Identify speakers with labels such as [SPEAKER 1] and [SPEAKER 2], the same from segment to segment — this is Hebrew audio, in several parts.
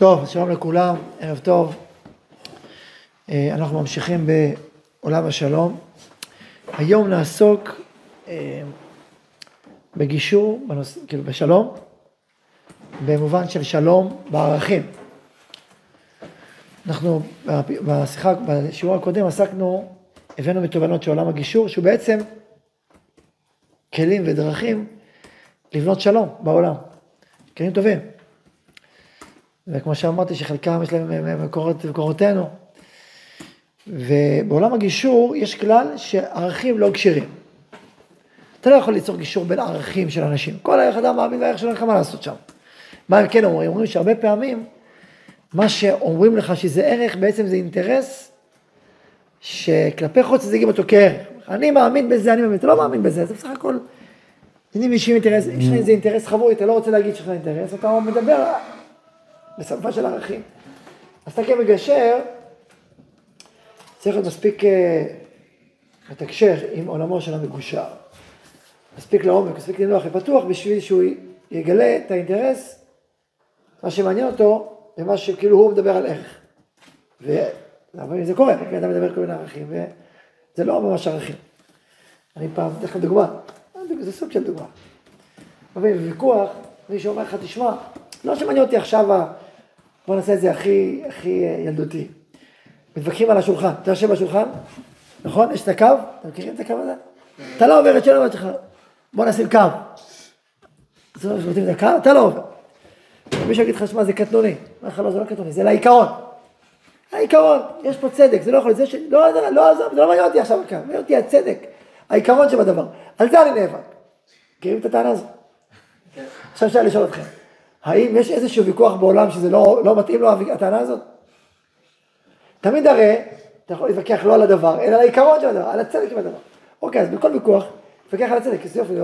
[SPEAKER 1] טוב, שלום לכולם, ערב טוב. אה, אנחנו ממשיכים בעולם השלום. היום נעסוק אה, בגישור, בנוס... כאילו בשלום, במובן של שלום בערכים. אנחנו בשיחה, בשיעור הקודם עסקנו, הבאנו מתובנות של עולם הגישור, שהוא בעצם כלים ודרכים לבנות שלום בעולם. כלים טובים. וכמו שאמרתי שחלקם יש להם מקורות, מקורותינו. ובעולם הגישור יש כלל שערכים לא כשרים. אתה לא יכול ליצור גישור בין ערכים של אנשים. כל אדם מאמין בערך שלו, אין לך מה לעשות שם. מה הם כן אומרים? אומרים שהרבה פעמים מה שאומרים לך שזה ערך, בעצם זה אינטרס שכלפי חוץ מציגים אותו כערך. אני מאמין בזה, אני מאמין, אתה לא מאמין בזה, זה בסך הכל, אם יש אינטרס, יש לך איזה אינטרס חבוי, אתה לא רוצה להגיד שיש לך אינטרס, אתה מדבר בשפה של ערכים. אז אתה כמגשר, צריך להיות מספיק אה, עם עולמו של המגושר. מספיק לעומק, מספיק לנוח ופתוח בשביל שהוא יגלה את האינטרס, מה שמעניין אותו, זה מה שכאילו הוא מדבר על ערך. וזה קורה, כי אדם מדבר כל מיני ערכים, וזה לא ממש ערכים. אני פעם, אתן לכם דוגמה, זה סוג של דוגמה. אבל בוויכוח, מישהו אומר לך, תשמע, לא שמעניין אותי עכשיו בוא נעשה את זה הכי, הכי אה, ילדותי. מתווכחים על השולחן, אתה יושב בשולחן, נכון? יש את הקו, אתם מכירים את הקו הזה? אתה לא עובר את שלום שלך, בוא נשים קו. אז לא נותנים את הקו, אתה לא עובר. מישהו יגיד לך, שמע, זה קטנוני. אומר לך, לא, זה לא קטנוני, זה לעיקרון. העיקרון, יש פה צדק, זה לא יכול, זה ש... לא, לא, לא, זה לא מעניין אותי עכשיו הקו, מעניין אותי הצדק, העיקרון שבדבר. על זה אני נאבק. מכירים את הטענה הזאת? עכשיו אפשר לשאול אתכם. האם יש איזשהו ויכוח בעולם שזה לא, לא מתאים לו הטענה הזאת? תמיד הרי אתה יכול להתווכח לא על הדבר, אלא על העיקרון של הדבר, על הצדק של הדבר. אוקיי, אז בכל ויכוח, תתווכח על הצדק, אז יופי,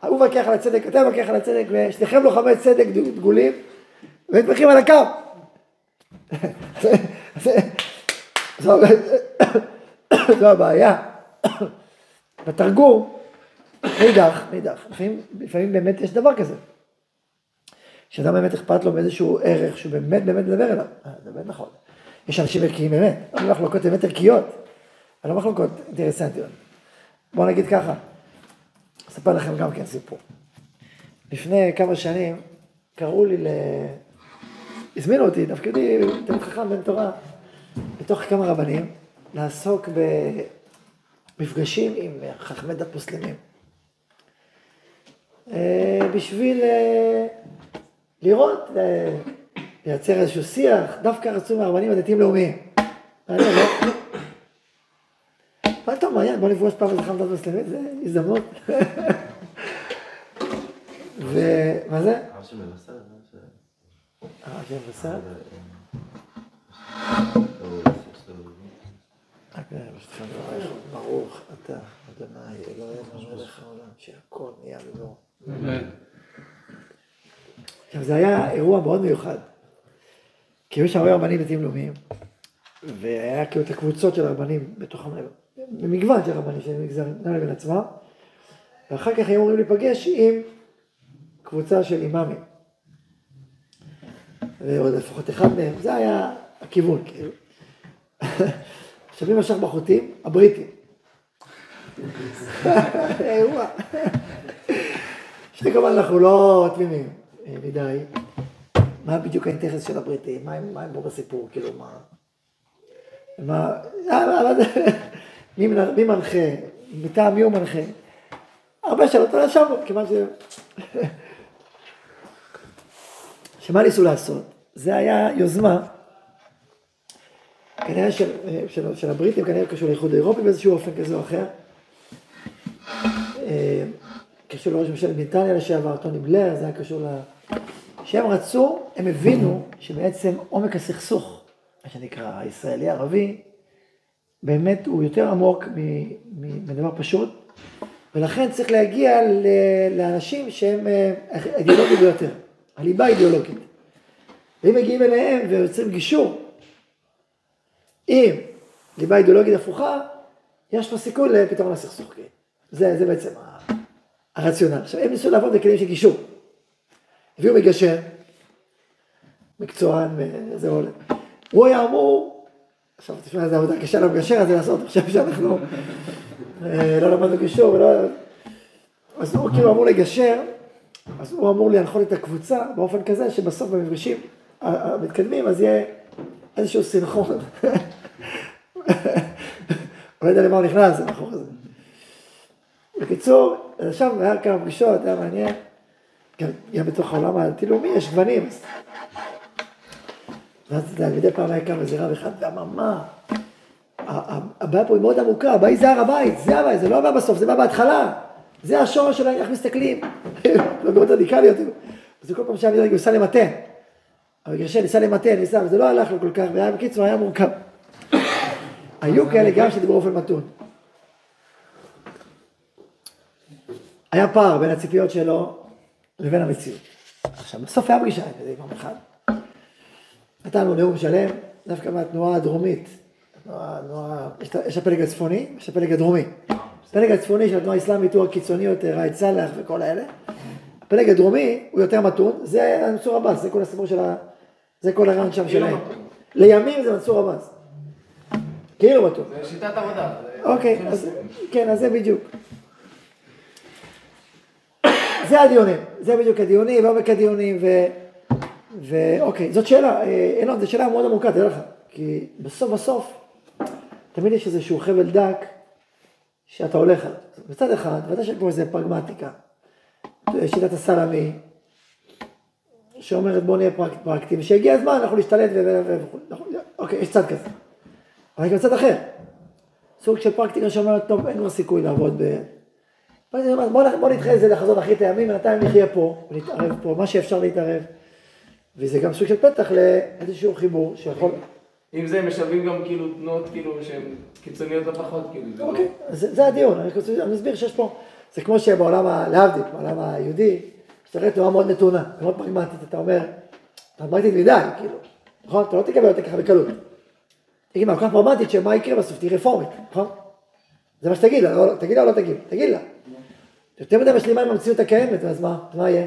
[SPEAKER 1] הוא מתווכח על הצדק, אתה מתווכח על הצדק, ושניכם לוחמי צדק דגולים, ומתווכחים על הקו. זו הבעיה. בתרגום, מאידך, מאידך, לפעמים באמת יש דבר כזה. שאדם באמת אכפת לו מאיזשהו ערך שהוא באמת באמת מדבר אליו, אה, זה באמת נכון. יש אנשים ערכיים באמת, לא מחלוקות באמת ערכיות, אבל לא מחלוקות אינטרסנטיות. בואו נגיד ככה, אספר לכם גם כן סיפור. לפני כמה שנים קראו לי ל... הזמינו אותי, תפקידי תלמיד חכם בן תורה, בתוך כמה רבנים, לעסוק במפגשים עם חכמי דת מוסלמים. אה, בשביל אה, לראות, אה, לייצר איזשהו שיח, דווקא רצו מהרבנים הדתיים לאומיים. מעניין, לא? מה טוב, מעניין, בוא נפגוש פעם איזה חמדת מוסלמית, זה הזדמנות. ומה זה? הרב של מבשר. הרב של מבשר? ברוך אתה, אדוני, אלוהינו מלך העולם, שהכל נהיה בדור. עכשיו זה היה אירוע מאוד מיוחד. כי יש הרבה רבנים דתיים לאומיים, והיה כאילו את הקבוצות של הרבנים בתוך במגוון של רבנים של מגזרים, גם לבין עצמם, ואחר כך היו אמורים להיפגש עם קבוצה של אימאמים. ועוד לפחות אחד מהם, זה היה הכיוון, כאילו. עכשיו מי משך בחוטים? הבריטים. אירוע. שכמובן אנחנו לא תמימים. מדי, מה בדיוק האינטרס של הבריטים, מה הם, פה בסיפור, כאילו, מה... מה... מי, מי מנחה, מטעם מי הוא מנחה? הרבה שאלות לא ישבנו, כיוון ש... שמה ניסו לעשות? זה היה יוזמה, כנראה של, של, של הבריטים, כנראה קשור לאיחוד האירופי באיזשהו אופן כזה או אחר. אה, קשור לראש ממשלת בריטניה לשעבר, טוני בלר, זה היה קשור ל... שהם רצו, הם הבינו שבעצם עומק הסכסוך, מה שנקרא הישראלי-ערבי, באמת הוא יותר עמוק מדבר פשוט, ולכן צריך להגיע לאנשים שהם אה, אידיאולוגיים ביותר, הליבה האידיאולוגית. ואם מגיעים אליהם ויוצרים גישור עם ליבה אידיאולוגית הפוכה, יש פה סיכוי לפתרון הסכסוך. זה, זה בעצם הרציונל. עכשיו, הם ניסו לעבוד בכלים של גישור. הביאו מגשר, מקצוען וזה עולה. הוא היה אמור, עכשיו תשמע איזה עבודה קשה למגשר הזה לעשות, חושב שאנחנו אה, לא למדנו גישור ולא... אז הוא כאילו אמור לגשר, אז הוא אמור להנחות את הקבוצה באופן כזה שבסוף במפגשים המתקדמים אז יהיה איזשהו סינכרון. לא יודע למה הוא נכנס, הסינכרון הזה. בקיצור, עכשיו היה כמה פגישות, היה מעניין. גם בתוך העולם הדתי-לאומי יש גוונים. ואז אתה יודע, מדי פעם היה קם איזה רב אחד ואמר, מה? הבעיה פה היא מאוד עמוקה, הבעיה זה הר הבית, זה הבעיה, זה לא הבעיה בסוף, זה בא בהתחלה. זה השורש שלהם, איך מסתכלים. לא מאוד רדיקליות. אז כל פעם שאני ניסה למתן. אבל גרשי ניסה למתן, ניסה, וזה לא הלך לו כל כך, והיה בקיצור, היה מורכב. היו כאלה גם שדיברו באופן מתון. היה פער בין הציפיות שלו לבין המציאות. עכשיו, בסוף היה פגישה כזה פעם אחד. נתנו נאום שלם, דווקא מהתנועה הדרומית. התנועה, התנועה, יש הפלג הצפוני, יש הפלג הדרומי. הפלג הצפוני של התנועה האסלאמית הוא הקיצוני יותר, ראאד סאלח וכל האלה. הפלג הדרומי הוא יותר מתון, זה מנסור עבאס, זה כל הסיפור של ה... זה כל הרעיון שם שלהם. לימים זה מנסור עבאס. כאילו מתון.
[SPEAKER 2] זה שיטת עבודה.
[SPEAKER 1] אוקיי, אז כן, אז זה בדיוק. זה הדיונים, זה בדיוק הדיונים, ועומק הדיונים, ו... ואוקיי, זאת שאלה, אה, אילון, זו שאלה מאוד עמוקה, תדע לך, כי בסוף בסוף, תמיד יש איזשהו חבל דק שאתה הולך עליו. מצד אחד, ודאי שיש פה איזה פרגמטיקה, שיטת הסלאמי, שאומרת בוא נהיה פרקטיים, ושהגיע הזמן אנחנו נשתלט וכו', אוקיי, יש צד כזה. אבל יש גם צד אחר, סוג של פרקטיקה שאומרת, טוב, אין כבר סיכוי לעבוד ב... בוא נדחה את זה לחזון אחרית הימים, בינתיים נחיה פה, ונתערב פה, מה שאפשר להתערב. וזה גם סוג של פתח לאיזשהו חיבור שיכול...
[SPEAKER 2] אם זה, משלבים גם כאילו תנועות כאילו שהן קיצוניות ופחות, כאילו. לא-
[SPEAKER 1] אוקיי, זה הדיון, אני מסביר שיש פה, זה כמו שבעולם, להבדיל, בעולם היהודי, שאתה רואה תנועה מאוד נתונה, מאוד פרגמטית, אתה אומר, פרגמטית מדי, כאילו, נכון? אתה לא תקבל אותה ככה בקלות. תגיד מה, כל כך פרגמטית, שמה יקרה בסוף, תהיי רפורמית, נכון? זה מה שתגיד לה, לא, תגיד לה או לא תגיד, תגיד לה. יותר מדי משלימה עם המציאות הקיימת, אז מה, מה יהיה?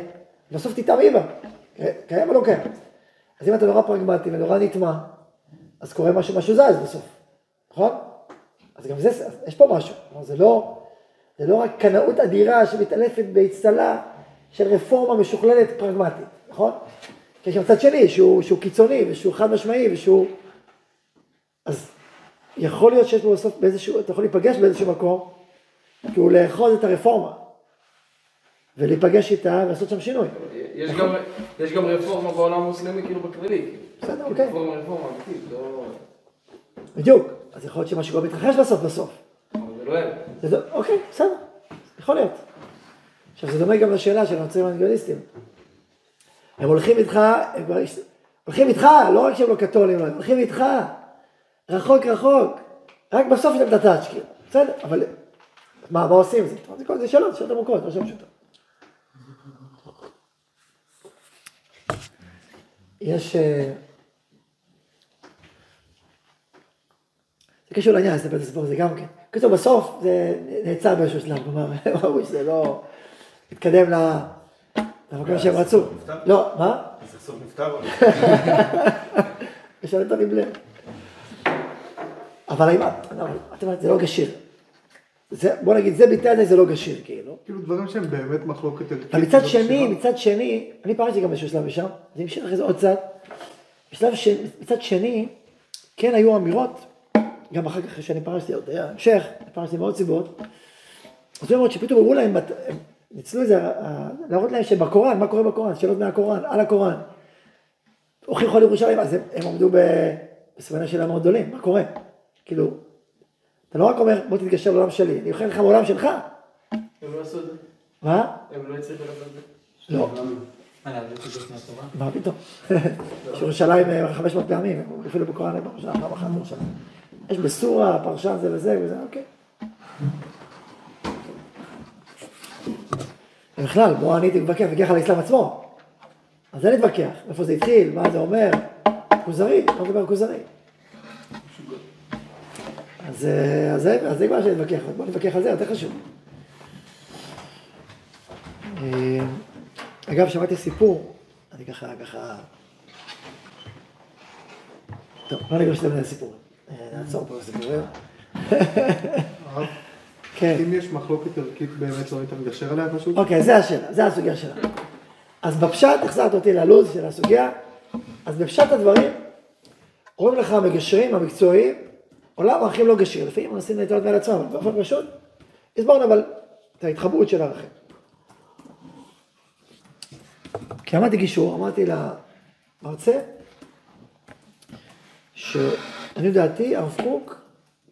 [SPEAKER 1] בסוף תטעמי בה, קיים או לא קיים? אז אם אתה נורא פרגמטי ונורא נטמע, אז קורה משהו, משהו זז בסוף, נכון? אז גם זה, יש פה משהו, זה לא, זה לא רק קנאות אדירה שמתעלפת באצטלה של רפורמה משוכללת פרגמטית, נכון? כי יש גם צד שני שהוא, שהוא קיצוני ושהוא חד משמעי ושהוא... אז יכול להיות שיש פה בסוף באיזשהו, אתה יכול להיפגש באיזשהו מקום, כאילו לאחוז את הרפורמה. ולהיפגש איתה ולעשות שם שינוי.
[SPEAKER 2] יש גם, יש גם רפורמה בעולם המוסלמי כאילו בכללי.
[SPEAKER 1] בסדר, אוקיי.
[SPEAKER 2] רפורמה, רפורמה אמיתית, לא...
[SPEAKER 1] בדיוק. אז יכול להיות שמשהו גם מתרחש בסוף בסוף.
[SPEAKER 2] אבל זה לא הם.
[SPEAKER 1] זה, אוקיי, בסדר, יכול להיות. עכשיו זה דומה גם לשאלה של הנוצרים האנגליסטים. הם הולכים איתך, הם הולכים איתך, לא רק שהם לא קתולים, הם הולכים איתך, רחוק רחוק, רק בסוף יש להם את הטאץ' כאילו, בסדר, אבל מה, מה עושים עם זה? זה שאלות, שאלות עמוקות, לא שאלות פשוטות. יש... אה, זה קשור לעניין, לספר את הסיפור הזה גם כן. קיצור, בסוף זה נעצר באיזשהו שלב, כלומר, ראו שזה לא התקדם למקום שהם רצו. לא, מה?
[SPEAKER 3] הסכסוך נפתר.
[SPEAKER 1] יש את הנבלה. אבל אם את אומרת, זה לא גשיר. בוא נגיד, זה ביטא את זה, זה לא גשיר, כאילו.
[SPEAKER 3] כאילו דברים שהם באמת מחלוקת ערכית.
[SPEAKER 1] אבל מצד שני, מצד שני, אני פרשתי גם באיזשהו שלב משם, זה המשיך אחרי זה עוד קצת. בשלב ש... מצד שני, כן היו אמירות, גם אחר כך שאני פרשתי, עוד היה המשך, פרשתי מעוד סיבות. אז אומרות שפתאום אמרו להם, הם ניצלו את זה, להראות להם שבקוראן, מה קורה בקוראן, שאלות מהקוראן, על הקוראן. הוכיחו על ירושלים, אז הם, הם עמדו בסבנה של מאוד גדולים, מה קורה? כאילו, אתה לא רק אומר, בוא תתגשר לעולם שלי, אני אוכל לך בעולם שלך.
[SPEAKER 2] הם לא עשו את זה.
[SPEAKER 1] מה?
[SPEAKER 2] הם לא הצליחו לעשות את זה.
[SPEAKER 1] לא. מה פתאום? יש ירושלים 500 פעמים, אפילו בקוראן פרשה פעם אחת בירושלים. יש בסורה, פרשן זה וזה וזה, אוקיי. בכלל, בוא אני הייתי מתווכח, מתווכח על האסלאם עצמו. אז אין להתווכח, איפה זה התחיל, מה זה אומר, כוזרי, לא מדבר כוזרי. אז זה כבר שאני מתווכח, בוא נתווכח על זה, יותר חשוב. אגב, שמעתי סיפור, אני ככה, ככה, טוב, לא ניגש למיני סיפורים. אה, נעצור פה בסיפורים.
[SPEAKER 3] הרב,
[SPEAKER 1] כן.
[SPEAKER 3] אם יש מחלוקת ערכית באמת לא היית מגשר עליה פשוט?
[SPEAKER 1] אוקיי, זה השאלה, זה הסוגיה שלנו. אז בפשט, החזרת אותי ללו"ז של הסוגיה, אז בפשט הדברים, אומרים לך המגשרים המקצועיים, עולם ערכים לא גשיר, לפעמים מנסים להתנות מעל עצמם, אבל באופן פשוט, הסברנו אבל את ההתחברות של הערכים. כשעמדתי גישור, אמרתי למרצה, שאני לדעתי, הרב קוק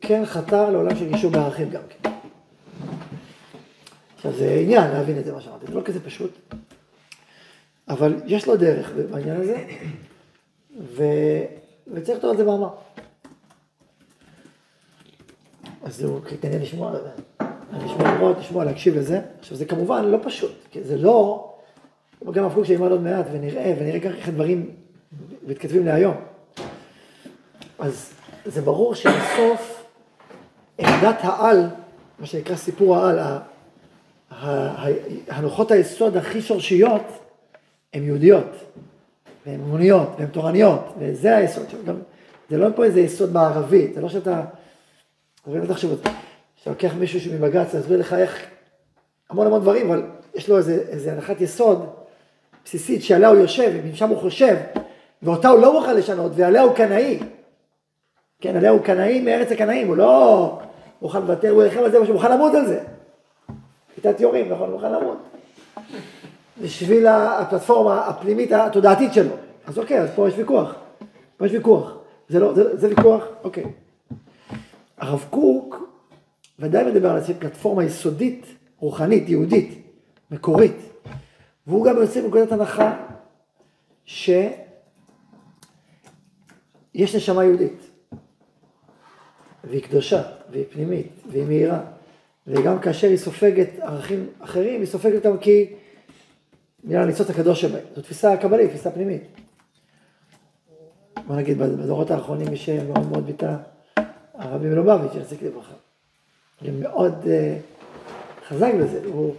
[SPEAKER 1] כן חתר לעולם של גישור בערכים גם כן. עכשיו זה עניין להבין את זה מה שאמרתי, זה לא כזה פשוט, אבל יש לו דרך בעניין הזה, ו... וצריך לכתוב על זה מאמר. אז הוא כנראה לשמוע, לשמוע לראות, לשמוע, להקשיב לזה. עכשיו זה כמובן לא פשוט, כי זה לא, גם הפוך שילמד עוד מעט ונראה, ונראה ככה איך הדברים מתכתבים להיום. אז זה ברור שבסוף עמדת העל, מה שנקרא סיפור העל, ה- ה- ה- הנחות היסוד הכי שורשיות, הן יהודיות, והן אמוניות, והן תורניות, וזה היסוד שלו. זה לא פה איזה יסוד מערבי, זה לא שאתה, אבל לא תחשוב על זה, שאתה לוקח מישהו שמבג"ץ להסביר לך איך, המון המון דברים, אבל יש לו איזה, איזה הנחת יסוד בסיסית שעליה הוא יושב, ומשם הוא חושב, ואותה הוא לא מוכן לשנות, ועליה הוא קנאי. כן, עליה הוא קנאי מארץ הקנאים, הוא לא מוכן לוותר, הוא ילחם על זה, הוא מוכן למות על זה. כיתת יורים, נכון, מוכן למות. בשביל הפלטפורמה הפנימית התודעתית שלו. אז אוקיי, אז פה יש ויכוח. פה יש ויכוח. זה לא, זה, זה ויכוח? אוקיי. הרב קוק ודאי מדבר על איזושהי פלטפורמה יסודית, רוחנית, יהודית, מקורית. והוא גם יוצא מנקודת הנחה שיש נשמה יהודית. והיא קדושה, והיא פנימית, והיא מהירה. וגם כאשר היא סופגת ערכים אחרים, היא סופגת אותם כי בגלל הניצוץ הקדוש שבהם. זו תפיסה קבלית, תפיסה פנימית. בוא נגיד, בדורות האחרונים מי שמאוד מאוד ביטא, הרבי מלובביץ', יחזיק לברכה. הוא מאוד uh, חזק בזה, הוא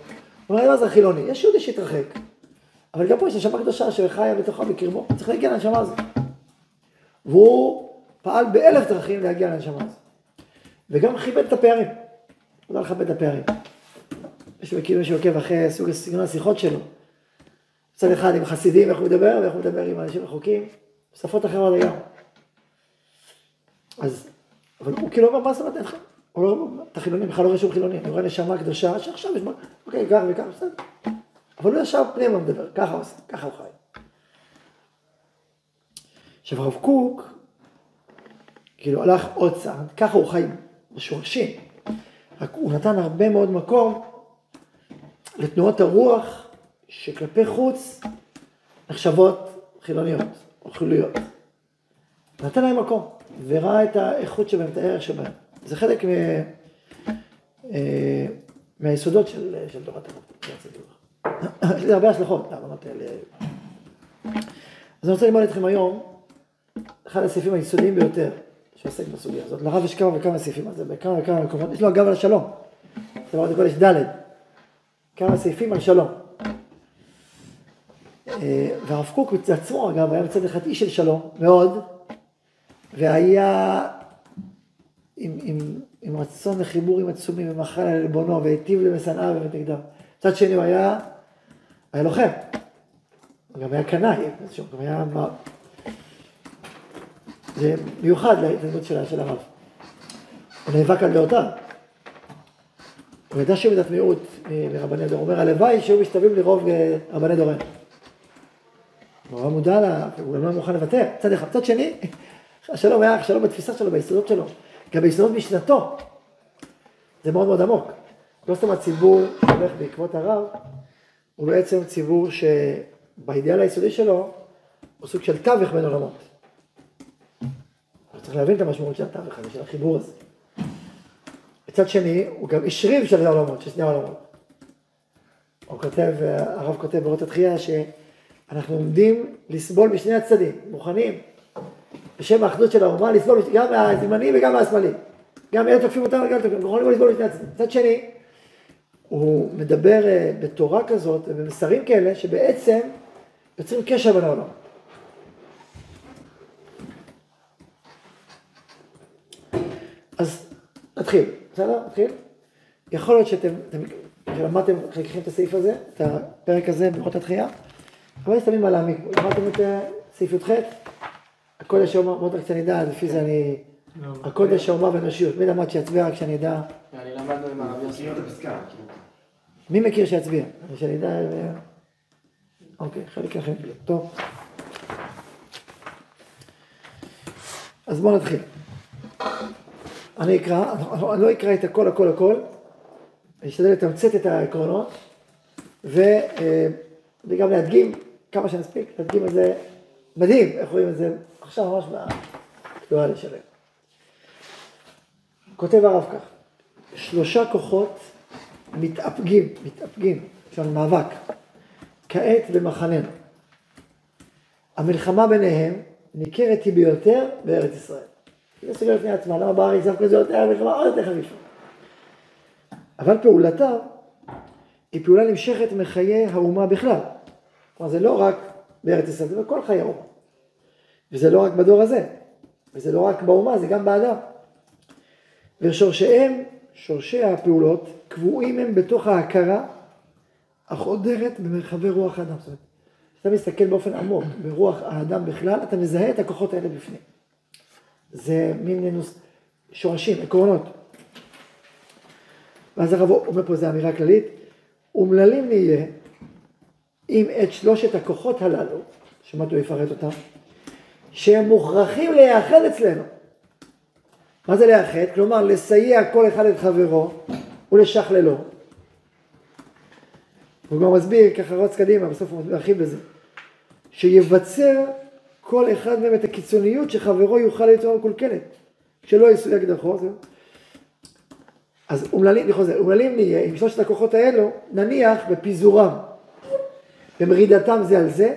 [SPEAKER 1] אומר, מה זה חילוני? יש יהודי שהתרחק, אבל גם פה יש נשמה קדושה שחיה בתוכה בקרבו, צריך להגיע לנשמה הזאת. והוא פעל באלף דרכים להגיע לנשמה הזאת. וגם כיבד את הפערים, הוא לא לכבד את הפערים. מי שמכיר, מי שעוקב אחרי סוג סגנון השיחות שלו, מצד אחד עם חסידים, איך הוא מדבר, ואיך הוא מדבר עם אנשים רחוקים, בשפות אחרות לגמרי. אז, אבל הוא כאילו אומר, מה זאת אומרת, איך, הוא לא אומר, אתה חילוני, בכלל לא רואה שהוא חילוני, אני רואה נשמה קדושה, שעכשיו יש, אוקיי, כך וכך, בסדר. אבל הוא ישר פנימה מדבר, ככה עושה, ככה הוא חי. עכשיו הרב קוק, כאילו הלך עוד צעד, ככה הוא חי בשורשים, רק הוא נתן הרבה מאוד מקום לתנועות הרוח שכלפי חוץ נחשבות חילוניות או חילויות. נתן להם מקום וראה את האיכות שבהם, את הערך שבהם. זה חלק מ... אה, מהיסודות של, של תורת הרב. יש לזה הרבה השלכות, להבנות האלה. אז אני רוצה ללמוד איתכם היום אחד הסעיפים היסודיים ביותר שעוסק בסוגיה הזאת. לרב יש כמה וכמה סעיפים על זה, בכמה וכמה מקומות. יש לו אגב על השלום. אמרתי קודש ד', כמה סעיפים על שלום. אה, והרב קוק עצמו אגב היה מצד אחד איש של שלום מאוד, והיה עם, עם, עם רצון לחיבורים עצומים ומחל על עלבונו והיטיב למשנאיו ומתנגדיו. מצד שני הוא היה, היה לוחם, הוא גם היה קנאי, הוא גם היה... זה מיוחד להתנגדות של, הרב. הוא נאבק על דעותיו. הוא ידע שהוא בדעת מיעוט לרבני דור, הוא אומר הלוואי שהיו משתווים לרוב רבני דורנו. הוא היה מודע לה, הוא גם לא מוכן לוותר, מצד אחד. מצד שני, השלום היה שלום בתפיסה שלו, ביסודות שלו, גם ביסודות משנתו. זה מאוד מאוד עמוק. לא סתם הציבור שהולך בעקבות הרב, הוא בעצם ציבור שבאידיאל היסודי שלו, הוא סוג של תווך בין עולמות. צריך להבין את המשמעות של התווך הזה, של החיבור הזה. מצד שני, הוא גם איש ריב של העולמות, של שני העולמות. הוא כותב, הרב כותב באות התחייה, שאנחנו עומדים לסבול משני הצדדים, מוכנים, בשם האחדות של האומה, לסבול גם מהזמני וגם מהשמאלי. גם אלה תוקפים אותנו וגם תוקפים, יכולים לסבול משני הצדדים. מצד שני, הוא מדבר אה, בתורה כזאת ובמסרים כאלה, שבעצם יוצרים קשר בין העולם. אז נתחיל, בסדר? נתחיל. יכול להיות שאתם, כשלמדתם, חלקכם את הסעיף הזה, את הפרק הזה, ברכות התחייה, אבל אני שמים על להעמיק. למדתם את אה, סעיף י"ח? הקודש האומה, בואו רק שאני אדע, לפי זה אני, הקודש האומה ואנושיות, מי למד שיצביע רק שאני אדע,
[SPEAKER 2] אני למדנו עם הרב יוסי.
[SPEAKER 1] מי מכיר שיצביע? שאני אדע, אוקיי, חלק לכם, טוב. אז בואו נתחיל. אני אקרא, אני לא אקרא את הכל הכל הכל, אני אשתדל לתמצת את העקרונות אה, וגם להדגים כמה שנספיק, להדגים את זה מדהים, איך רואים את זה עכשיו ממש בתנועה לשלם. כותב הרב כך, שלושה כוחות מתאפגים, מתאפגים, יש לנו מאבק, כעת במחננו. המלחמה ביניהם ניכרת היא ביותר בארץ ישראל. זה סוגר לפני עצמה, למה בארץ דווקא זה יותר המלחמה עוד יותר חריפה. אבל פעולתה היא פעולה נמשכת מחיי האומה בכלל. כלומר זה לא רק בארץ ישראל, זה בכל חיי האומה. וזה לא רק בדור הזה, וזה לא רק באומה, זה גם באדם. ושורשיהם, שורשי הפעולות, קבועים הם בתוך ההכרה החודרת במרחבי רוח האדם. זאת אומרת, כשאתה מסתכל באופן עמוק ברוח האדם בכלל, אתה מזהה את הכוחות האלה בפנים. זה מין נוס... שורשים, עקרונות. ואז הרב אומר פה איזו אמירה כללית, אומללים נהיה אם את שלושת הכוחות הללו, שמעת הוא יפרט אותם, שהם מוכרחים להיאחד אצלנו. מה זה לאחד? כלומר, לסייע כל אחד את חברו ולשכללו. הוא גם מסביר, ככה רץ קדימה, בסוף הוא מרחיב בזה, שיבצר כל אחד מהם את הקיצוניות שחברו יוכל לצורה מקולקלת, שלא יסויג דרכו. אז אומללים, אני חוזר, אומללים נהיה עם שלושת הכוחות האלו, נניח בפיזורם, במרידתם זה על זה,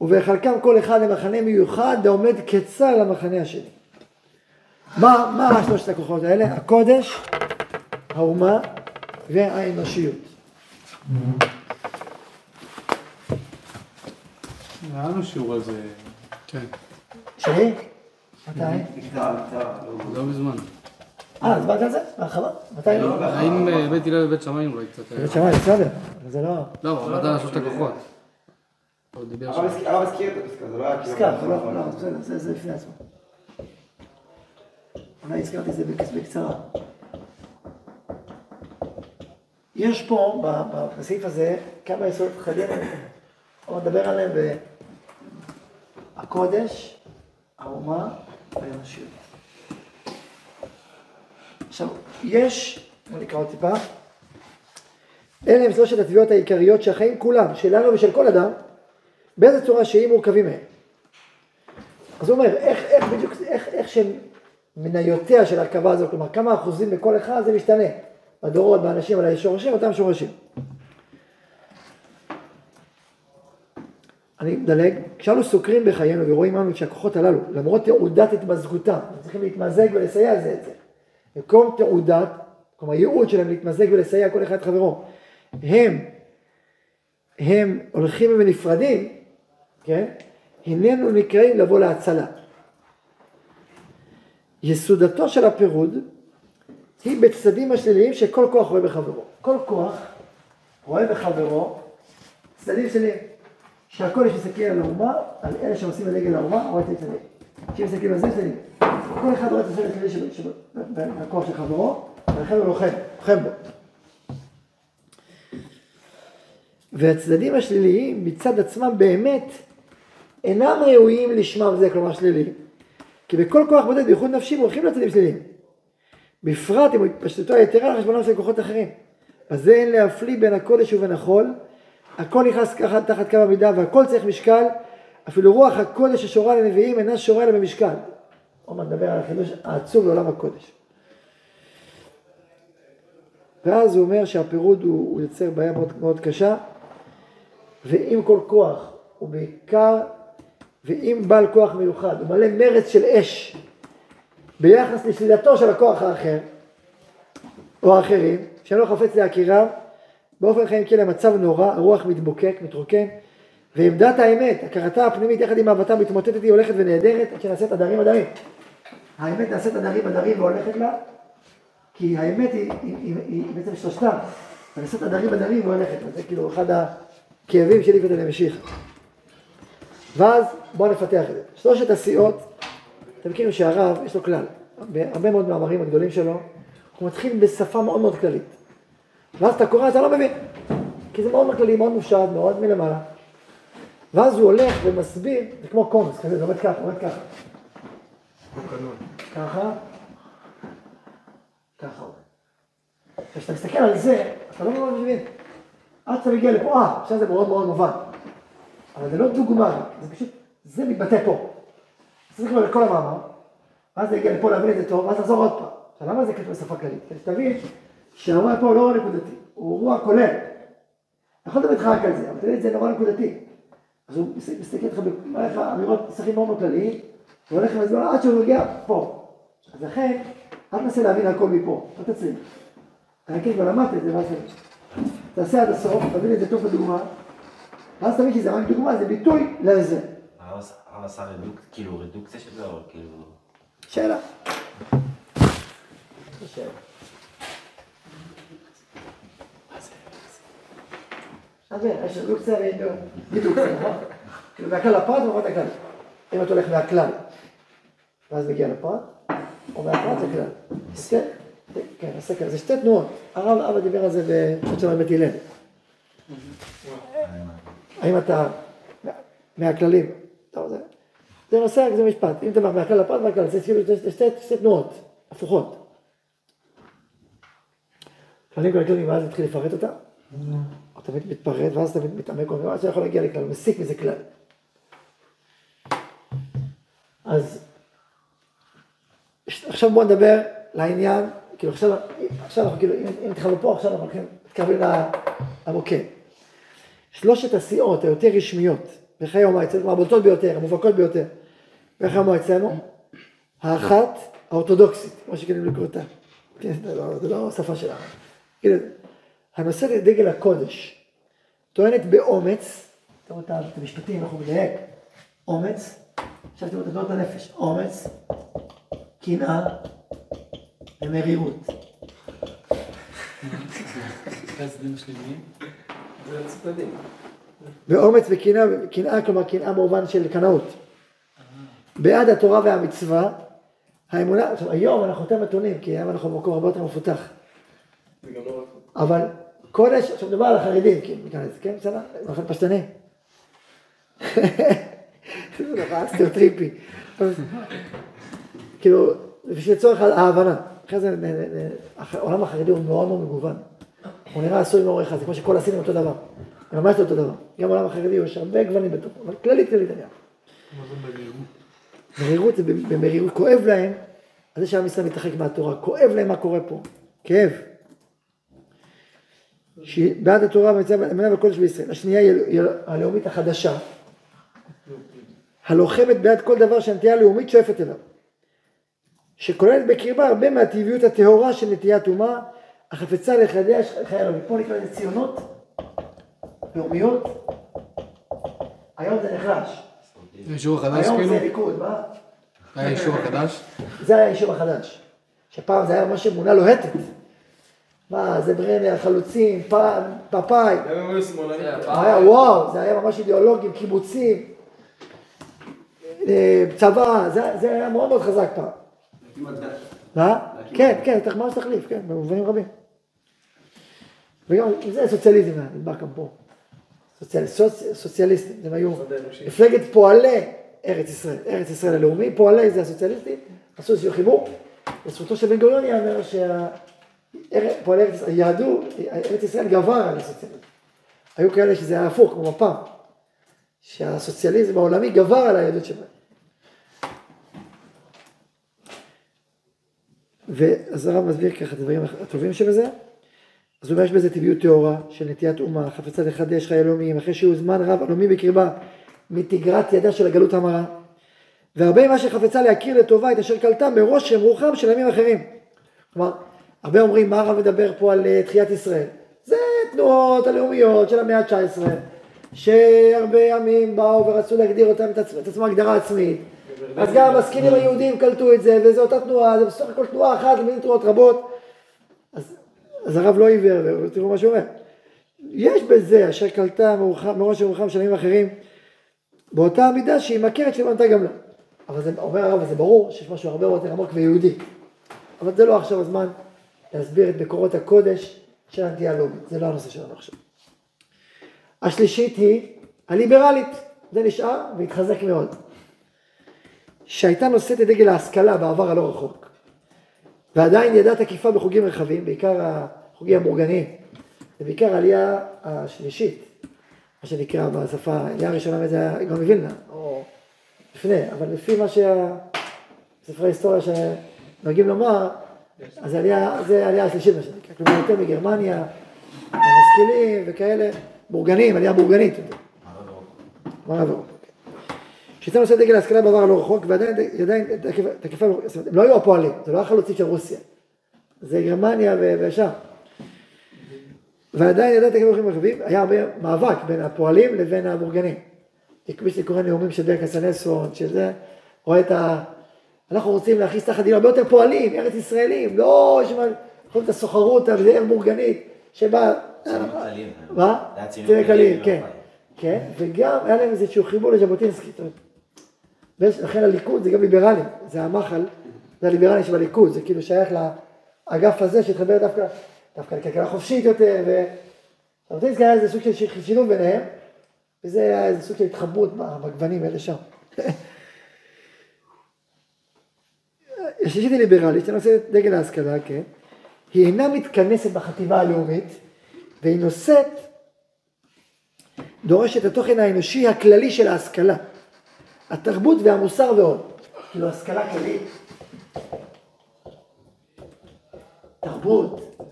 [SPEAKER 1] ובחלקם כל אחד למחנה מיוחד העומד כצר למחנה השני. מה, מה שלושת הכוחות האלה? הקודש, האומה והאנושיות.
[SPEAKER 3] היה לנו שיעור על זה. כן.
[SPEAKER 1] שלי? מתי?
[SPEAKER 4] לא מזמן.
[SPEAKER 1] אה, אז באת על זה? בהרחבה? מתי?
[SPEAKER 4] האם אה, בית הלל ובית שמיים אולי קצת...
[SPEAKER 1] בית שמאי, בסדר, אבל זה לא...
[SPEAKER 4] לא, אבל אתה על שלושת הכוחות.
[SPEAKER 5] הרב הזכיר את הפסקה, זה לא היה כאילו...
[SPEAKER 1] פסקה, זה לא, לא, בסדר, זה זה לפני עצמו. אולי הזכרתי את זה בקצ- בקצרה. יש פה, בסעיף הזה, כמה יסודות חדים, אני מדבר עליהם בקודש, האומה והאנושיות. עכשיו, יש, בוא נקרא עוד טיפה, אלה הם שלושת התביעות העיקריות שהחיים כולם, שלנו ושל כל אדם, באיזה צורה שהיא מורכבים מהם. אז הוא אומר, איך, איך בדיוק, איך, איך שמניותיה של ההרכבה הזו, כלומר כמה אחוזים בכל אחד זה משתנה. בדורות, באנשים, על השורשים, אותם שורשים. אני מדלג, כשאנו סוקרים בחיינו ורואים לנו שהכוחות הללו, למרות תעודת התמזגותם, צריכים להתמזג ולסייע זה את זה. במקום תעודת, כלומר ייעוד שלהם להתמזג ולסייע כל אחד חברו, הם, הם הולכים ונפרדים, כן? הננו נקראים לבוא להצלה. יסודתו של הפירוד היא בצדדים השליליים שכל כוח רואה בחברו. כל כוח רואה בחברו צדדים שליליים. שהקודש מסתכל על האומה, על אלה שעושים בדגל האומה, רואה את הצדדים. כשמסתכלים על זה, צדדים. כל אחד רואה את הצד השלילי של- של- חברו, ולכן הוא לוחם, לוחם בו. והצדדים השליליים מצד עצמם באמת אינם ראויים לשמם זה, כלומר שליליים. כי בכל כוח בודד, בייחוד נפשי, הולכים לצדדים שליליים. בפרט אם התפשטותו היתרה על חשבונם של כוחות אחרים. אז זה אין להפליא בין הקודש ובין החול. הכל נכנס ככה תחת קו המידה והכל צריך משקל. אפילו רוח הקודש ששורה לנביאים אינה שורה לה במשקל. עוד מעט נדבר על החידוש העצום לעולם הקודש. ואז הוא אומר שהפירוד הוא, הוא יוצר בעיה מאוד, מאוד קשה. ואם כל כוח, ובעיקר, ואם בעל כוח מיוחד, הוא מלא מרץ של אש ביחס לשלילתו של הכוח האחר, או האחרים, שאינו חפץ להכירם, באופן חיים כן למצב נורא, הרוח מתבוקק, מתרוקן, ועמדת האמת, הכרתה הפנימית יחד עם אהבתה מתמוטטת היא הולכת ונעדרת, עד שנעשית עדרים עדרים. האמת נעשית עדרים עדרים והולכת לה, כי האמת היא, היא, היא, היא בעצם שלושתם. את הדרים בדרים והולכת, זה כאילו אחד הכאבים שלי כדי למשיך. ואז בואו נפתח את זה. שלושת הסיעות, אתם מכירים שהרב, יש לו כלל, בהרבה מאוד מאמרים הגדולים שלו, הוא מתחיל בשפה מאוד מאוד כללית. ואז אתה קורא, אתה לא מבין. כי זה מאוד מאוד כללי, מאוד מופשט, מאוד מלמעלה. ואז הוא הולך ומסביר, זה כמו קומץ כזה, זה עומד ככה, עומד ככה. ככה, ככה עומד. כשאתה מסתכל על זה, אתה לא ממש מבין. עד שאתה מגיע לפה, אה, עכשיו זה מאוד מאוד מובן. אבל זה לא דוגמה, זה פשוט, זה מתבטא פה. צריך לראות את כל המאמר, ואז זה יגיע לפה להבין את זה טוב, ואז תחזור עוד פעם. עכשיו, למה זה כתוב בשפה כללית? כדי שתבין שהאירוע פה הוא לא נקודתי, הוא אירוע כולל. יכול לדבר איתך רק על זה, אבל תראה את זה נורא נקודתי. אז הוא מסתכל איתך במערכת אמירות שחקים מאוד מאוד כלליים, והולך עם הזמן עד שהוא מגיע פה. אז לכן, אל תנסה להבין הכל מפה, אל תצליח. אני כן כבר למדת את זה, ואז תעשה עד הסוף, תבין את זה טוב בדוגמה, ואז תבין שזה רק דוגמה, זה ביטוי לזה.
[SPEAKER 5] הרב עשה רדוק, כאילו רדוקציה של זה, או כאילו...
[SPEAKER 1] שאלה. שאלה. אז יש רדוקציה ודידוקציה, נכון? כאילו מהכלל לפרט ומפרט הכלל. אם אתה הולך מהכלל, ואז מגיע לפרט, או מהפרט לכלל. כן, כן, עשה ככה, זה שתי תנועות. הרב אבא דיבר על זה בשעות של בית הלל. האם אתה מהכללים? טוב, זה נושא, זה משפט. אם אתה מהכלל לפרט והכלל, זה כאילו שתי תנועות הפוכות. כללים כל הכללים, ואז נתחיל לפרט אותם. אתה מתפרט, ואז אתה מתעמק, ואז אתה יכול להגיע לכלל, מסיק מזה כלל. אז עכשיו בואו נדבר לעניין, כאילו עכשיו, עכשיו אנחנו כאילו, אם התחלנו פה, עכשיו אנחנו מתקרבים למוקד. שלושת הסיעות היותר רשמיות בחיי יום אצלנו, הבולטות ביותר, המובהקות ביותר, בחיי יום אצלנו, האחת האורתודוקסית, כמו שכאילו לקרוא אותה, כן, זה לא, זה לא השפה שלנו, כאילו, הנושאת את דגל הקודש, טוענת באומץ, תראו את המשפטים, אנחנו נדייק, אומץ, עכשיו תראו את תנועות הנפש, אומץ, קנאה ומרירות. ואומץ וקנאה, כלומר קנאה במובן של קנאות. בעד התורה והמצווה, האמונה, עכשיו היום אנחנו יותר מתונים, כי היום אנחנו במקום הרבה יותר מפותח. אבל קודש, עכשיו מדובר על החרדים, כן, בסדר? אנחנו פשטנים. זה נורא סטריאוטריפי. כאילו, בשביל צורך ההבנה. אחרי זה, העולם החרדי הוא מאוד מאוד מגוון. הוא נראה עשוי מאור אחד, זה כמו שכל הסינים אותו דבר. זה ממש לא אותו דבר. גם העולם החרדי יש הרבה גוונים בתוכו, אבל כללית כללית היה.
[SPEAKER 3] מה זה מרירות?
[SPEAKER 1] מרירות זה במרירות, כואב להם, על זה שעם ישראל מתרחק מהתורה, כואב להם מה קורה פה, כאב. בעד התורה והמצווה בקודש בישראל. השנייה היא הלאומית החדשה, הלוחמת בעד כל דבר שהנטייה הלאומית שואפת אליו. שכוללת בקרבה הרבה מהטבעיות הטהורה של נטיית אומה, החפצה לחדש חיי אלוהים. פה נקרא לזה ציונות, לאומיות, היום זה נחלש.
[SPEAKER 4] זה היישוב החדש
[SPEAKER 1] היום
[SPEAKER 4] כאילו?
[SPEAKER 1] זה ליכוד, מה?
[SPEAKER 4] היה היישוב החדש?
[SPEAKER 1] זה היה היישוב החדש. שפעם זה היה ממש אמונה לוהטת. מה, זה ברנר, חלוצים, פאפאי.
[SPEAKER 2] אם היו שמאלנים.
[SPEAKER 1] וואו, זה היה ממש אידיאולוגים, קיבוצים, אה, צבא, זה, זה היה מאוד מאוד חזק פעם. מה? כן, כן, אתה ממש תחליף, כן, במובנים רבים. וגם זה סוציאליזם היה, נדבר גם פה. סוציאל, סוצי, סוציאליסטים, הם היו מפלגת פועלי ארץ ישראל, ארץ ישראל הלאומי, פועלי זה הסוציאליסטים, עשו איזשהו חיבור. לזכותו של בן גוריון ייאמר שפועלי ארץ היהדות, ארץ ישראל גבר על הסוציאליזם. היו כאלה שזה היה הפוך, כמו מפ"ם, שהסוציאליזם העולמי גבר על היהדות שלהם. ואז הרב מסביר ככה את הדברים הטובים שבזה. אז הוא אומר יש בזה טבעיות טהורה של נטיית אומה, חפצה לחדש חיי אלומים, אחרי שהוא זמן רב אלומי בקרבה מתגרת ידה של הגלות המרה. והרבה ממה שחפצה להכיר לטובה את אשר קלטה מרושם רוחם של ימים אחרים. כלומר, הרבה אומרים מה הרב מדבר פה על אה, תחיית ישראל. זה תנועות הלאומיות של המאה ה-19, שהרבה ימים באו ורצו להגדיר אותם את, עצמם, הגדרה עצמית. אז גם המשכילים היהודים קלטו את זה, וזו אותה תנועה, זה בסך הכל תנועה אחת, לבין תנועות רבות. אז, אז הרב לא עיוור, ותראו מה שהוא אומר. יש בזה אשר קלטה מראש ומרוחם של ימים אחרים, באותה מידה שהיא מכרת שלא נתנה גם לו. אבל זה, אומר הרב, זה ברור שיש משהו הרבה יותר עמוק ויהודי. אבל זה לא עכשיו הזמן להסביר את מקורות הקודש של הלאומית, זה לא הנושא שלנו עכשיו. השלישית היא הליברלית, זה נשאר והתחזק מאוד. שהייתה נושאת את דגל ההשכלה בעבר הלא רחוק. ועדיין ידעה תקיפה בחוגים רחבים, בעיקר החוגים המאורגנים, ובעיקר העלייה השלישית, מה שנקרא בשפה, העלייה הראשונה זה היה גם מווילנה, או לפני, אבל לפי מה שהספרי ההיסטוריה שנוהגים לומר, אז העלייה, זה העלייה השלישית מה שנקרא, כלומר יותר מגרמניה, המשכילים וכאלה, מאורגנים, עלייה מאורגנית. מערב אירופה. שהייתה נושאת דגל ההשכלה בעבר הלא רחוק, ועדיין עדיין תקיפה, זאת אומרת, הם לא היו הפועלים, זה לא החלוצית של רוסיה, זה גרמניה ושם. ועדיין ידעת בחיים רחבים, היה הרבה מאבק בין הפועלים לבין המאורגנים. מי שקורא נאומים של ברק כצנלסון, של זה, רואה את ה... אנחנו רוצים להכניס תחת דין הרבה יותר פועלים, ארץ ישראלים, לא יש מה, יכולים את הסוחרות, מאורגנית, שבה...
[SPEAKER 5] ציונים כלליים.
[SPEAKER 1] מה?
[SPEAKER 5] זה היה ציונים
[SPEAKER 1] כלליים,
[SPEAKER 5] כלליים,
[SPEAKER 1] כן.
[SPEAKER 5] לא
[SPEAKER 1] כן, וגם היה להם איזשהו חיבור לז'בוטינסקי. זאת אומרת, ויש- לכן הליכוד זה גם ליברלים, זה המחל, זה הליברלים שבליכוד, זה כאילו שייך לאגף הזה שהתחבר דווקא, דווקא לכלכלה חופשית יותר, וז'בוטינסקי היה איזה סוג של שילוב ביניהם, וזה היה איזה סוג של התחברות בגוונים האלה שם. השלישית היא ליברלית, שנושאת את דגל ההשכלה, כן, היא אינה מתכנסת בחטיבה הלאומית, והיא נושאת דורש את התוכן האנושי הכללי של ההשכלה, התרבות והמוסר ועוד. כאילו השכלה כללית, תרבות,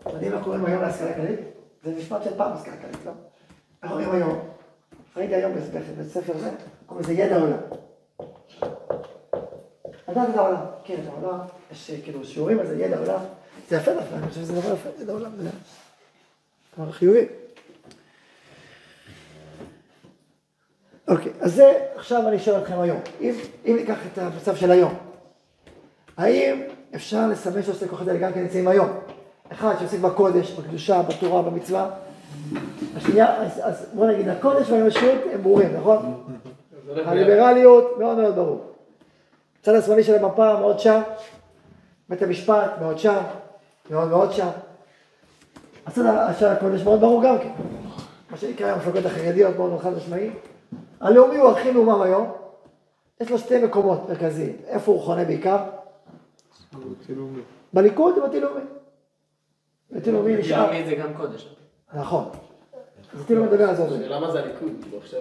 [SPEAKER 1] אתם יודעים מה קוראים היום להשכלה כללית? זה משפט של פעם השכלה כללית, לא? איך קוראים היום? ראיתי היום בבית ספר זה, קוראים לזה ידע עולם. לדעת את העולם, כן, את העולם, יש כאילו שיעורים על זה, ידע עולם, זה יפה דווקא, אני חושב שזה דבר יפה, ידע עולם, זה דבר חיובי. אוקיי, אז זה עכשיו אני שואל אתכם היום. אם, אם ניקח את המצב של היום, האם אפשר לסמן שעוסק כוחות האלה גם כן נמצאים היום? אחד שעוסק בקודש, בקדושה, בתורה, במצווה. השנייה, אז, אז בוא נגיד, הקודש והאנושיות הם ברורים, נכון? הליברליות מאוד מאוד ברור. הצד השמאלי של המפה מאוד שם, בית המשפט מאוד שם, מאוד מאוד שם. הצד של הקודש מאוד ברור גם כן. מה שנקרא המפלגות החרדיות מאוד חד משמעי. הלאומי הוא הכי מאומם היום, יש לו שתי מקומות מרכזיים. איפה הוא חונה בעיקר? בליכוד ובדתי-לאומי. דתי-לאומי נשאר,
[SPEAKER 2] לאומי זה גם קודש.
[SPEAKER 1] נכון. דתי-לאומי מדבר על זה.
[SPEAKER 2] למה זה הליכוד? זה...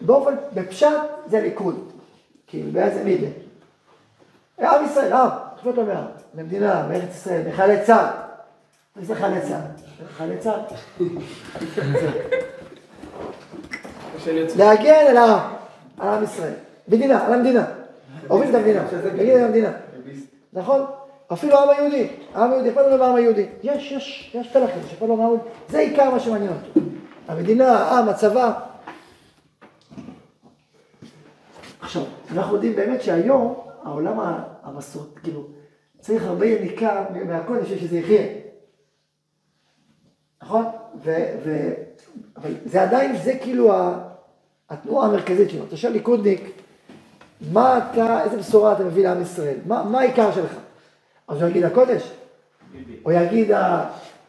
[SPEAKER 1] באופן, בפשט זה ליכוד. כאילו, באיזה מידה. עם ישראל, עם, לו מעם. למדינה, מארץ ישראל, מחיילי צה"ל. מי זה חיילי צה"ל? חיילי צה"ל. להגן על העם, על עם ישראל. מדינה, על המדינה. אוהבים את המדינה, להגן על המדינה. נכון? אפילו העם היהודי, העם היהודי, אכפת לנו מהעם היהודי. יש, יש, יש פלחים שאכפת לו מהעם. זה עיקר מה שמעניין אותו. המדינה, העם, הצבא. עכשיו, אנחנו יודעים באמת שהיום, העולם המסורת, כאילו, צריך הרבה יניקה מהקודש בשביל שזה יחיה. נכון? ו, ו, אבל זה עדיין, זה כאילו התנועה המרכזית שלו. אתה שואל ליכודניק, מה אתה, איזה בשורה אתה מביא לעם ישראל? מה, מה העיקר שלך? אז הוא יגיד הקודש, או יגיד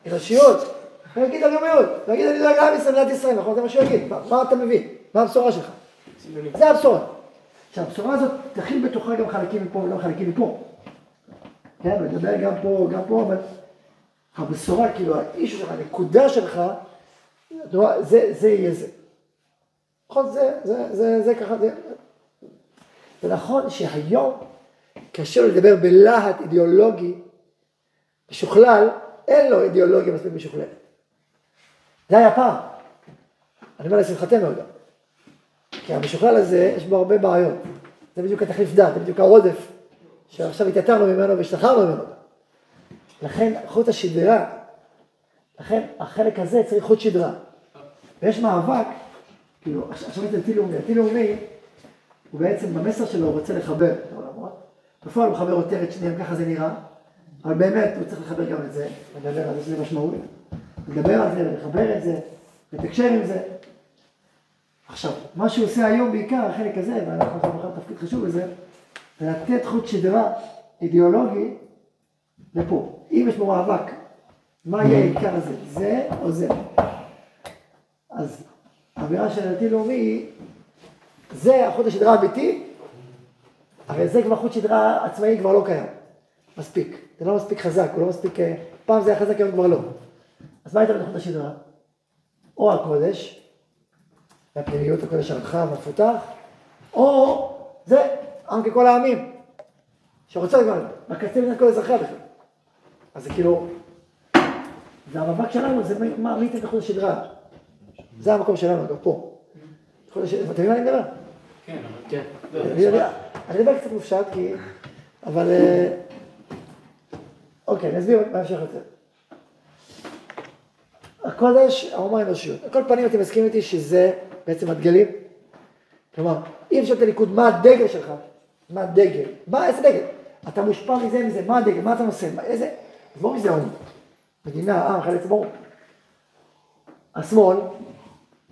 [SPEAKER 1] האנושיות, או יגיד הלאומיות, הוא יגיד אני דואג לעם ישראל, מדינת ישראל, נכון? זה מה שהוא יגיד, מה, מה אתה מביא? מה הבשורה שלך? זה הבשורה. עכשיו, הבשורה הזאת תכיל בתוכה גם חלקים מפה וגם חלקים מפה. כן, מדבר גם פה, גם פה, אבל הבשורה, כאילו, האיש שלך, הנקודה שלך, רואה, זה, זה יהיה זה. נכון, זה, זה, זה, זה ככה, זה... זה נכון שהיום, קשה לו לדבר בלהט אידיאולוגי משוכלל, אין לו אידיאולוגיה מספיק משוכללת. זה היה פעם. אני אומר לשמחתנו גם. כי המשוכלל הזה, יש בו הרבה בעיות. זה בדיוק התחליף דת, זה בדיוק העודף, שעכשיו התייתרנו ממנו והשתחררנו ממנו. לכן חוט השדרה, לכן החלק הזה צריך חוט שדרה. ויש מאבק, כאילו, עכשיו את דתי לאומי, דתי לאומי, הוא בעצם במסר שלו רוצה לחבר את העולמות, בפועל הוא מחבר יותר את שניהם, ככה זה נראה, אבל באמת, הוא צריך לחבר גם את זה, לדבר על זה שזה משמעות, לדבר על זה, ולחבר את זה, לתקשר עם זה. עכשיו, מה שהוא עושה היום בעיקר, החלק הזה, ואנחנו עכשיו בכלל תפקיד חשוב בזה, זה לתת חוט שדרה אידיאולוגי לפה. אם יש פה מאבק, מה יהיה העיקר הזה, זה או זה? אז האמירה של הדתי לאומי היא, זה החוט השדרה האמיתי, הרי זה כבר חוט שדרה עצמאי כבר לא קיים. מספיק. זה לא מספיק חזק, הוא לא מספיק... אה, פעם זה היה חזק, היום כבר לא. אז מה הייתה בתוכנית השדרה? או הקודש, והפנימיות הקודש הרחב והמפותח, או זה, עם ככל העמים, שרוצה כבר, בקצה בין כל אזרחיה בכלל. אז זה כאילו, זה המאבק שלנו, זה מה, מי ייתן את חוט השדרה. זה המקום שלנו, אגב, פה. אתה מבין מה אני מדבר?
[SPEAKER 2] כן, אבל כן.
[SPEAKER 1] אני יודע, אני מדבר קצת מופשט, כי... אבל... אה, אוקיי, אני אסביר בהמשך יותר. הקודש, האומה האנושיות. על כל פנים אתם מסכימים איתי שזה בעצם הדגלים? כלומר, אם שואל את הליכוד, מה הדגל שלך? מה הדגל? מה, איזה דגל? אתה מושפע מזה, מזה, מה הדגל? מה אתה נושא? מה, איזה... ברור שזה האומה. מדינה, עם, חלץ, ברור. השמאל,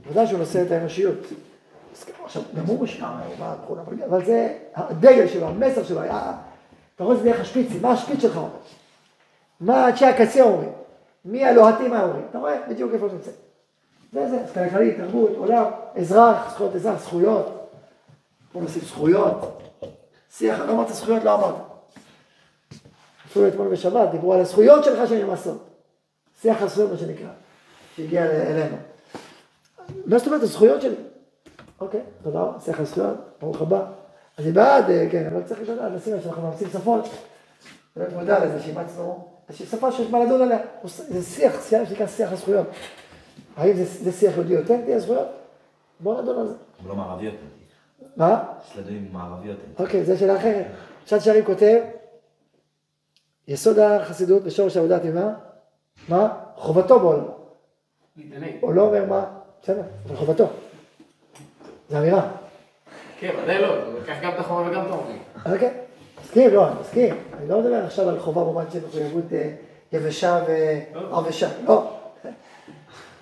[SPEAKER 1] ודאי שהוא נושא את האנושיות. עכשיו, גם הוא מושפע אבל, אבל זה הדגל שלו, המסר שלו, היה... אתה רואה את זה דרך השפיצים, מה השפיץ שלך אומר? מה אנשי הקצה אומרים? מי הלוהטים האומרים? אתה רואה בדיוק איפה זה נמצא. זה זה, השכלה כללית, תרבות, עולם, אזרח, זכויות אזרח, זכויות. בוא נוסיף זכויות. שיח, לא אמרת זכויות, לא אמרת. אפילו אתמול בשבת דיברו על הזכויות שלך שנרמסות. שיח הזכויות, מה שנקרא, שהגיע אלינו. מה זאת אומרת, הזכויות שלי? אוקיי, תודה רבה, שיח הזכויות, ברוך הבא. אני בעד, אה, כן, אבל צריך לדעת, לשים לב שאנחנו מאמצים שפות. להיות מודע לזה שאימצנו איזושהי שפה שיש מה לדון עליה. זה שיח, שיח שנקרא שיח הזכויות. האם זה, זה שיח יהודי אותנטי, הזכויות? בואו נדון על זה.
[SPEAKER 5] אבל לא מערבי אותנטי.
[SPEAKER 1] מה?
[SPEAKER 5] יש לדברים מערבי אותנטי.
[SPEAKER 1] אוקיי, זו שאלה אחרת. שעת שערים כותב, יסוד החסידות ושורש העבודה התמימה, מה? חובתו בעולם. הוא לא אומר מה, בסדר, אבל חובתו. זו אמירה.
[SPEAKER 2] כן, ודאי לא, קח גם את החומר וגם את האומרים.
[SPEAKER 1] אוקיי, מסכים, לא, אני מסכים. אני לא מדבר עכשיו על חובה במובן של מחויבות אה, יבשה וערבשה, לא.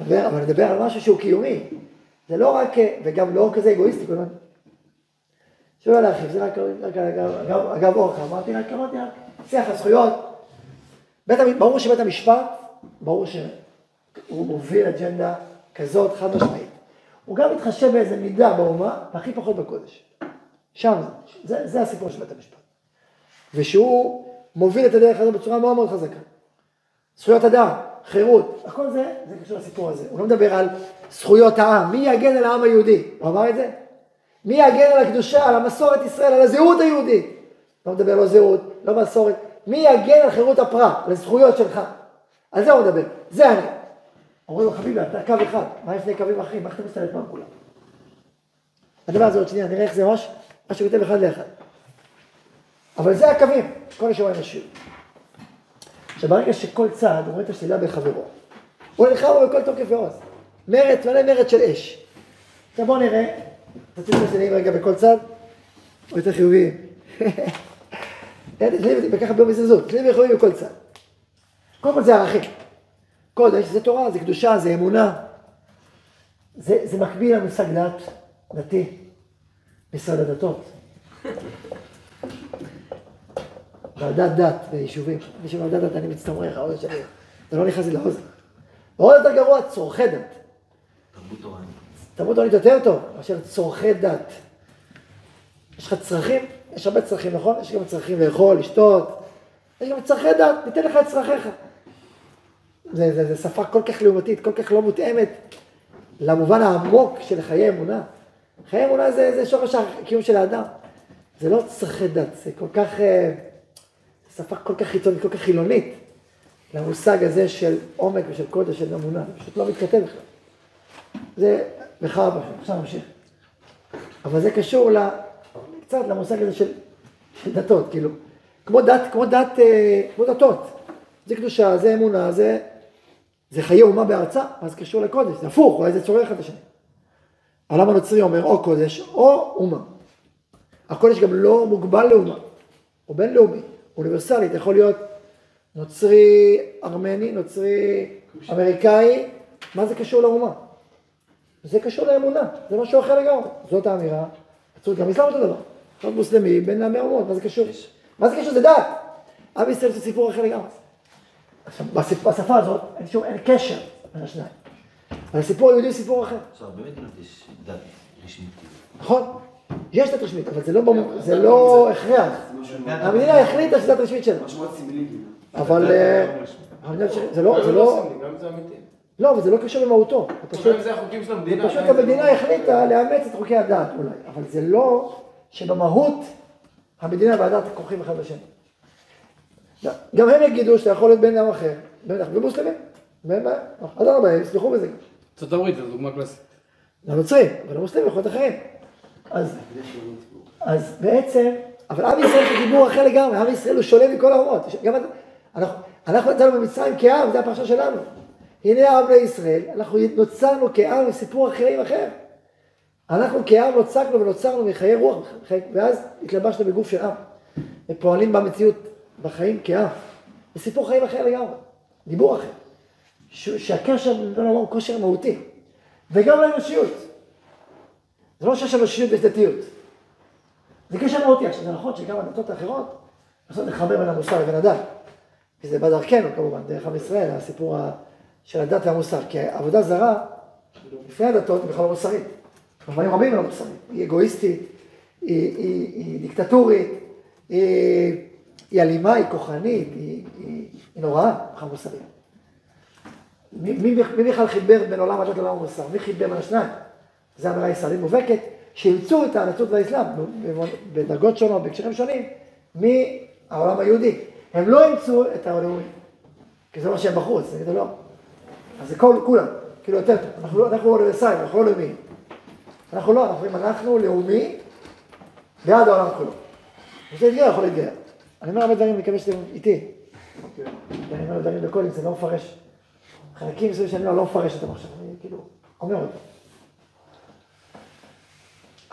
[SPEAKER 1] מדבר- אבל נדבר על משהו שהוא קיומי. זה לא רק, וגם לא כזה אגואיסטי, כלומר. שוב להרחיב, זה רק, רק אגב, אגב, אורחה, אמרתי רק, אמרתי רק, שיח הזכויות. בית, ברור שבית המשפט, ברור שהוא מוביל אג'נדה כזאת חד משמעית. הוא גם מתחשב באיזה מידה באומה, והכי פחות בקודש. שם, זה, זה הסיפור של בית המשפט. ושהוא מוביל את הדרך הזאת בצורה מאוד מאוד חזקה. זכויות אדם, חירות, הכל זה, זה קשור לסיפור הזה. הוא לא מדבר על זכויות העם, מי יגן על העם היהודי? הוא אמר את זה? מי יגן על הקדושה, על המסורת ישראל, על הזהות היהודית? לא מדבר לא זהות, לא מסורת. מי יגן על חירות הפרט, על הזכויות שלך? על זה הוא מדבר, זה אני. אומרים לו, חביבי, אתה קו אחד, מה לפני קווים אחרים? איך אתה מסתלט פעם כולם? הדבר הזה עוד שנייה, נראה איך זה ממש, מה שהוא כותב אחד לאחד. אבל זה הקווים, כל השבוע האנושיות. עכשיו, ברגע שכל צעד רואה את השלילה בחברו, הוא נלחם בכל תוקף ועוז. מרד, מלא מרד של אש. עכשיו בואו נראה, תציגו את השליליים רגע בכל צד, או יותר. שליליים וככה ביום בזלזול, שליליים וחיוביים בכל צד. קודם כל זה ערכים. קודש זה תורה, זה קדושה, זה אמונה. זה, זה מקביל למושג דת, דתי, משרד הדתות. ועדת דת ביישובים. מי שוועדת דת אני מצטמרר, האוזן שלי. זה לא נכנס לי לאוזן. ועוד יותר גרוע, צורכי דת.
[SPEAKER 5] תרבות תורנית.
[SPEAKER 1] תרבות תורנית יותר טוב מאשר צורכי דת. יש לך צרכים? יש הרבה צרכים, נכון? יש גם צרכים לאכול, לשתות. יש גם צרכי דת, ניתן לך את צרכיך. זה, זה, זה שפה כל כך לעומתית, כל כך לא מותאמת למובן העמוק של חיי אמונה. חיי אמונה זה, זה שורש הקיום של האדם. זה לא צרכי דת, זה כל כך, אה, שפה כל כך חיצונית, כל כך חילונית, למושג הזה של עומק ושל קודש של אמונה. פשוט לא מתכתב בכלל. זה בכלל בכלל, עכשיו נמשיך. אבל זה קשור ל... קצת למושג הזה של, של דתות, כאילו. כמו דת, כמו דת, אה, כמו דתות. זה קדושה, זה אמונה, זה, זה חיי אומה בארצה, אז קשור לקודש, זה הפוך, אולי זה צורך אחד את השני. העולם הנוצרי אומר או קודש או אומה. הקודש גם לא מוגבל לאומה, הוא בינלאומי, אוניברסלי, אתה יכול להיות נוצרי ארמני, נוצרי אמריקאי, מה זה קשור לאומה? זה קשור לאמונה, זה משהו אחר לגמרי. זאת האמירה, זאת גם אסלאם אותו דבר. להיות מוסלמי בין לעמי האומות, מה זה קשור? מה זה קשור? זה דת. עם ישראל זה סיפור אחר לגמרי. עכשיו, בשפה הזאת אין שום, אין קשר בין השניים. אבל הסיפור היהודי הוא סיפור אחר.
[SPEAKER 5] עכשיו, מדינות יש דת רשמית כאילו.
[SPEAKER 1] נכון? יש דת רשמית, אבל זה לא, זה לא הכרח. המדינה החליטה שזו דת רשמית שלה. אבל אה, זה לא, זה לא,
[SPEAKER 2] גם אם זה אמיתי.
[SPEAKER 1] לא, אבל זה לא קשור למהותו. זה פשוט,
[SPEAKER 2] המדינה. לא-
[SPEAKER 1] החליטה לאמץ את חוקי הדת אולי, אבל זה לא שבמהות המדינה והדת כרוכים אחד בשני. לא, גם הם יגידו שאתה יכול להיות בן אדם אחר, בן אדם ומוסלמים. ואין בעיה. אדרבה, הם יסלחו בזה גם.
[SPEAKER 4] ארצות הברית זו דוגמה קלאסית.
[SPEAKER 1] לנוצרים, אבל למוסלמים יכול להיות אחרים. אז, אז בעצם, אבל עם ישראל זה דיבור אחר לגמרי, עם ישראל הוא שונה מכל האומות. גם אנחנו, אנחנו יצאנו במצרים כעם, זה הפרשה שלנו. הנה העם לישראל, אנחנו נוצרנו כעם עם סיפור אחרים אחר. אנחנו כעם נוצקנו ונוצרנו מחיי רוח, ואז התלבשנו בגוף של עם. ופועלים במציאות, בחיים כעם. זה סיפור חיים אחר לגמרי, דיבור אחר. ש- שהקשר בין העולם הוא קשר מהותי. וגם לאנושיות. זה לא שיש אנושיות ויש דתיות. זה קשר מהותי. עכשיו, זה נכון שגם הדתות האחרות מנסות לחבר בין המוסר לבין הדת. כי זה בדרכנו כמובן, דרך עם ישראל, הסיפור של הדת והמוסר. כי עבודה זרה, לפני הדתות, היא בכלל לא מוסרית. במובנים רבים היא לא מוסרית. היא אגואיסטית, היא, היא, היא דיקטטורית, היא, היא אלימה, היא כוחנית, היא, היא, היא נוראה, בכלל מוסרית. מי בכלל חיבר בין עולם הדת לעולם המוסר? מי חיבר בין השניים? זו אמירה ישראלית מובהקת, שאימצו את הנצרות והאסלאם בדרגות שונות, בהקשרים שונים, מהעולם היהודי. הם לא אימצו את הלאומי, כי זה מה שהם בחוץ, זה לא. אז זה כל, כולם, כאילו יותר טוב. אנחנו לא, אנחנו לא אוניברסליים, אנחנו לא לאומיים. אנחנו לא, אנחנו אומרים, אנחנו לאומי בעד העולם כולו. רוצה להתגייר, יכול להתגייר. אני אומר הרבה דברים, מקווה שאתם איתי. אני אומר דברים בקול, זה לא מפרש. חלקים מסוימים שאני לא, לא מפרש אותם עכשיו, אני כאילו אומר אותם.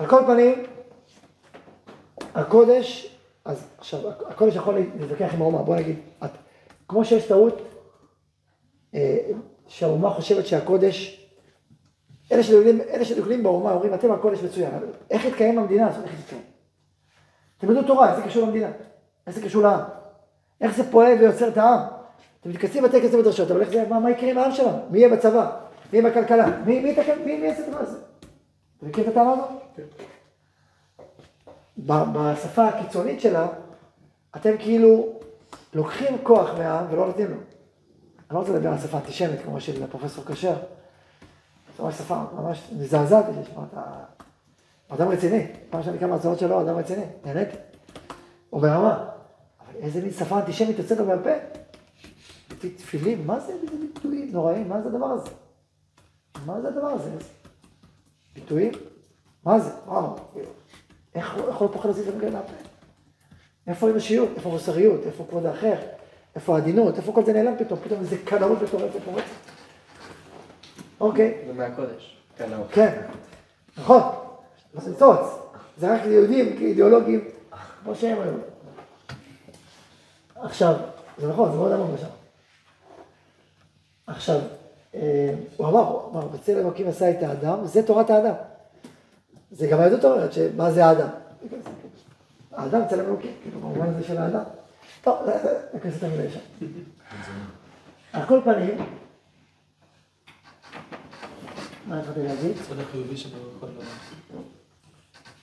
[SPEAKER 1] על כל פנים, הקודש, אז עכשיו, הקודש יכול להתווכח עם האומה, בוא נגיד, את, כמו שיש טעות, אה, שהאומה חושבת שהקודש, אלה שדוגלים, אלה שדוגלים באומה אומרים, אתם הקודש מצוין, איך יתקיים המדינה הזאת, איך יתקיים? תלמדו תורה, איך זה קשור למדינה? איך זה קשור לעם? איך זה פועל ויוצר את העם? אתם מתכנסים בתי כנסת ודרשות, אבל איך זה, מה, מה יקרה עם העם שלנו? מי יהיה בצבא? מי יהיה בכלכלה? מי, מי, מי יעשה את הדבר הזה? אתה מכיר את הטענה הזאת? ב- בשפה הקיצונית שלה, אתם כאילו לוקחים כוח מהעם ולא נותנים לו. אני לא רוצה לדבר על שפה אנטישמית כמו של פרופסור כשר. זו ממש שפה ממש מזעזעת לי לשמוע את ה... אדם רציני. פעם שאני כמה הרצאות שלו, אדם רציני. נהניתי. הוא ברמה. אבל איזה מין שפה אנטישמית יוצאת לו מהפה? תפילים, מה זה איזה ביטויים נוראים? מה זה הדבר הזה? מה זה הדבר הזה? ביטויים? מה זה? וואו, כאילו, איך הוא לא פוחד להזיז את המגן מהפה? איפה האנושיות? איפה המוסריות? איפה כבוד האחר? איפה העדינות? איפה כל זה נעלם פתאום? פתאום איזה קנאות מטורפת פורצת. אוקיי,
[SPEAKER 2] זה מהקודש. לא.
[SPEAKER 1] כן, נכון, לא זה ניצוץ. זה רק ליהודים כאידיאולוגים, כמו שהם היו. עכשיו, זה נכון, זה מאוד עמוק. עכשיו, אה, הוא אמר, הוא אמר, בצל אלוקים עשה את האדם, זה תורת האדם. זה גם היהדות אומרת, שמה זה האדם? האדם צלם אלוקים, כאילו, במובן הזה של האדם. טוב, נכנס את המילה לשם. על כל פנים, מה התחלתי להגיד?
[SPEAKER 2] הצד החיובי שבו יכול להיות.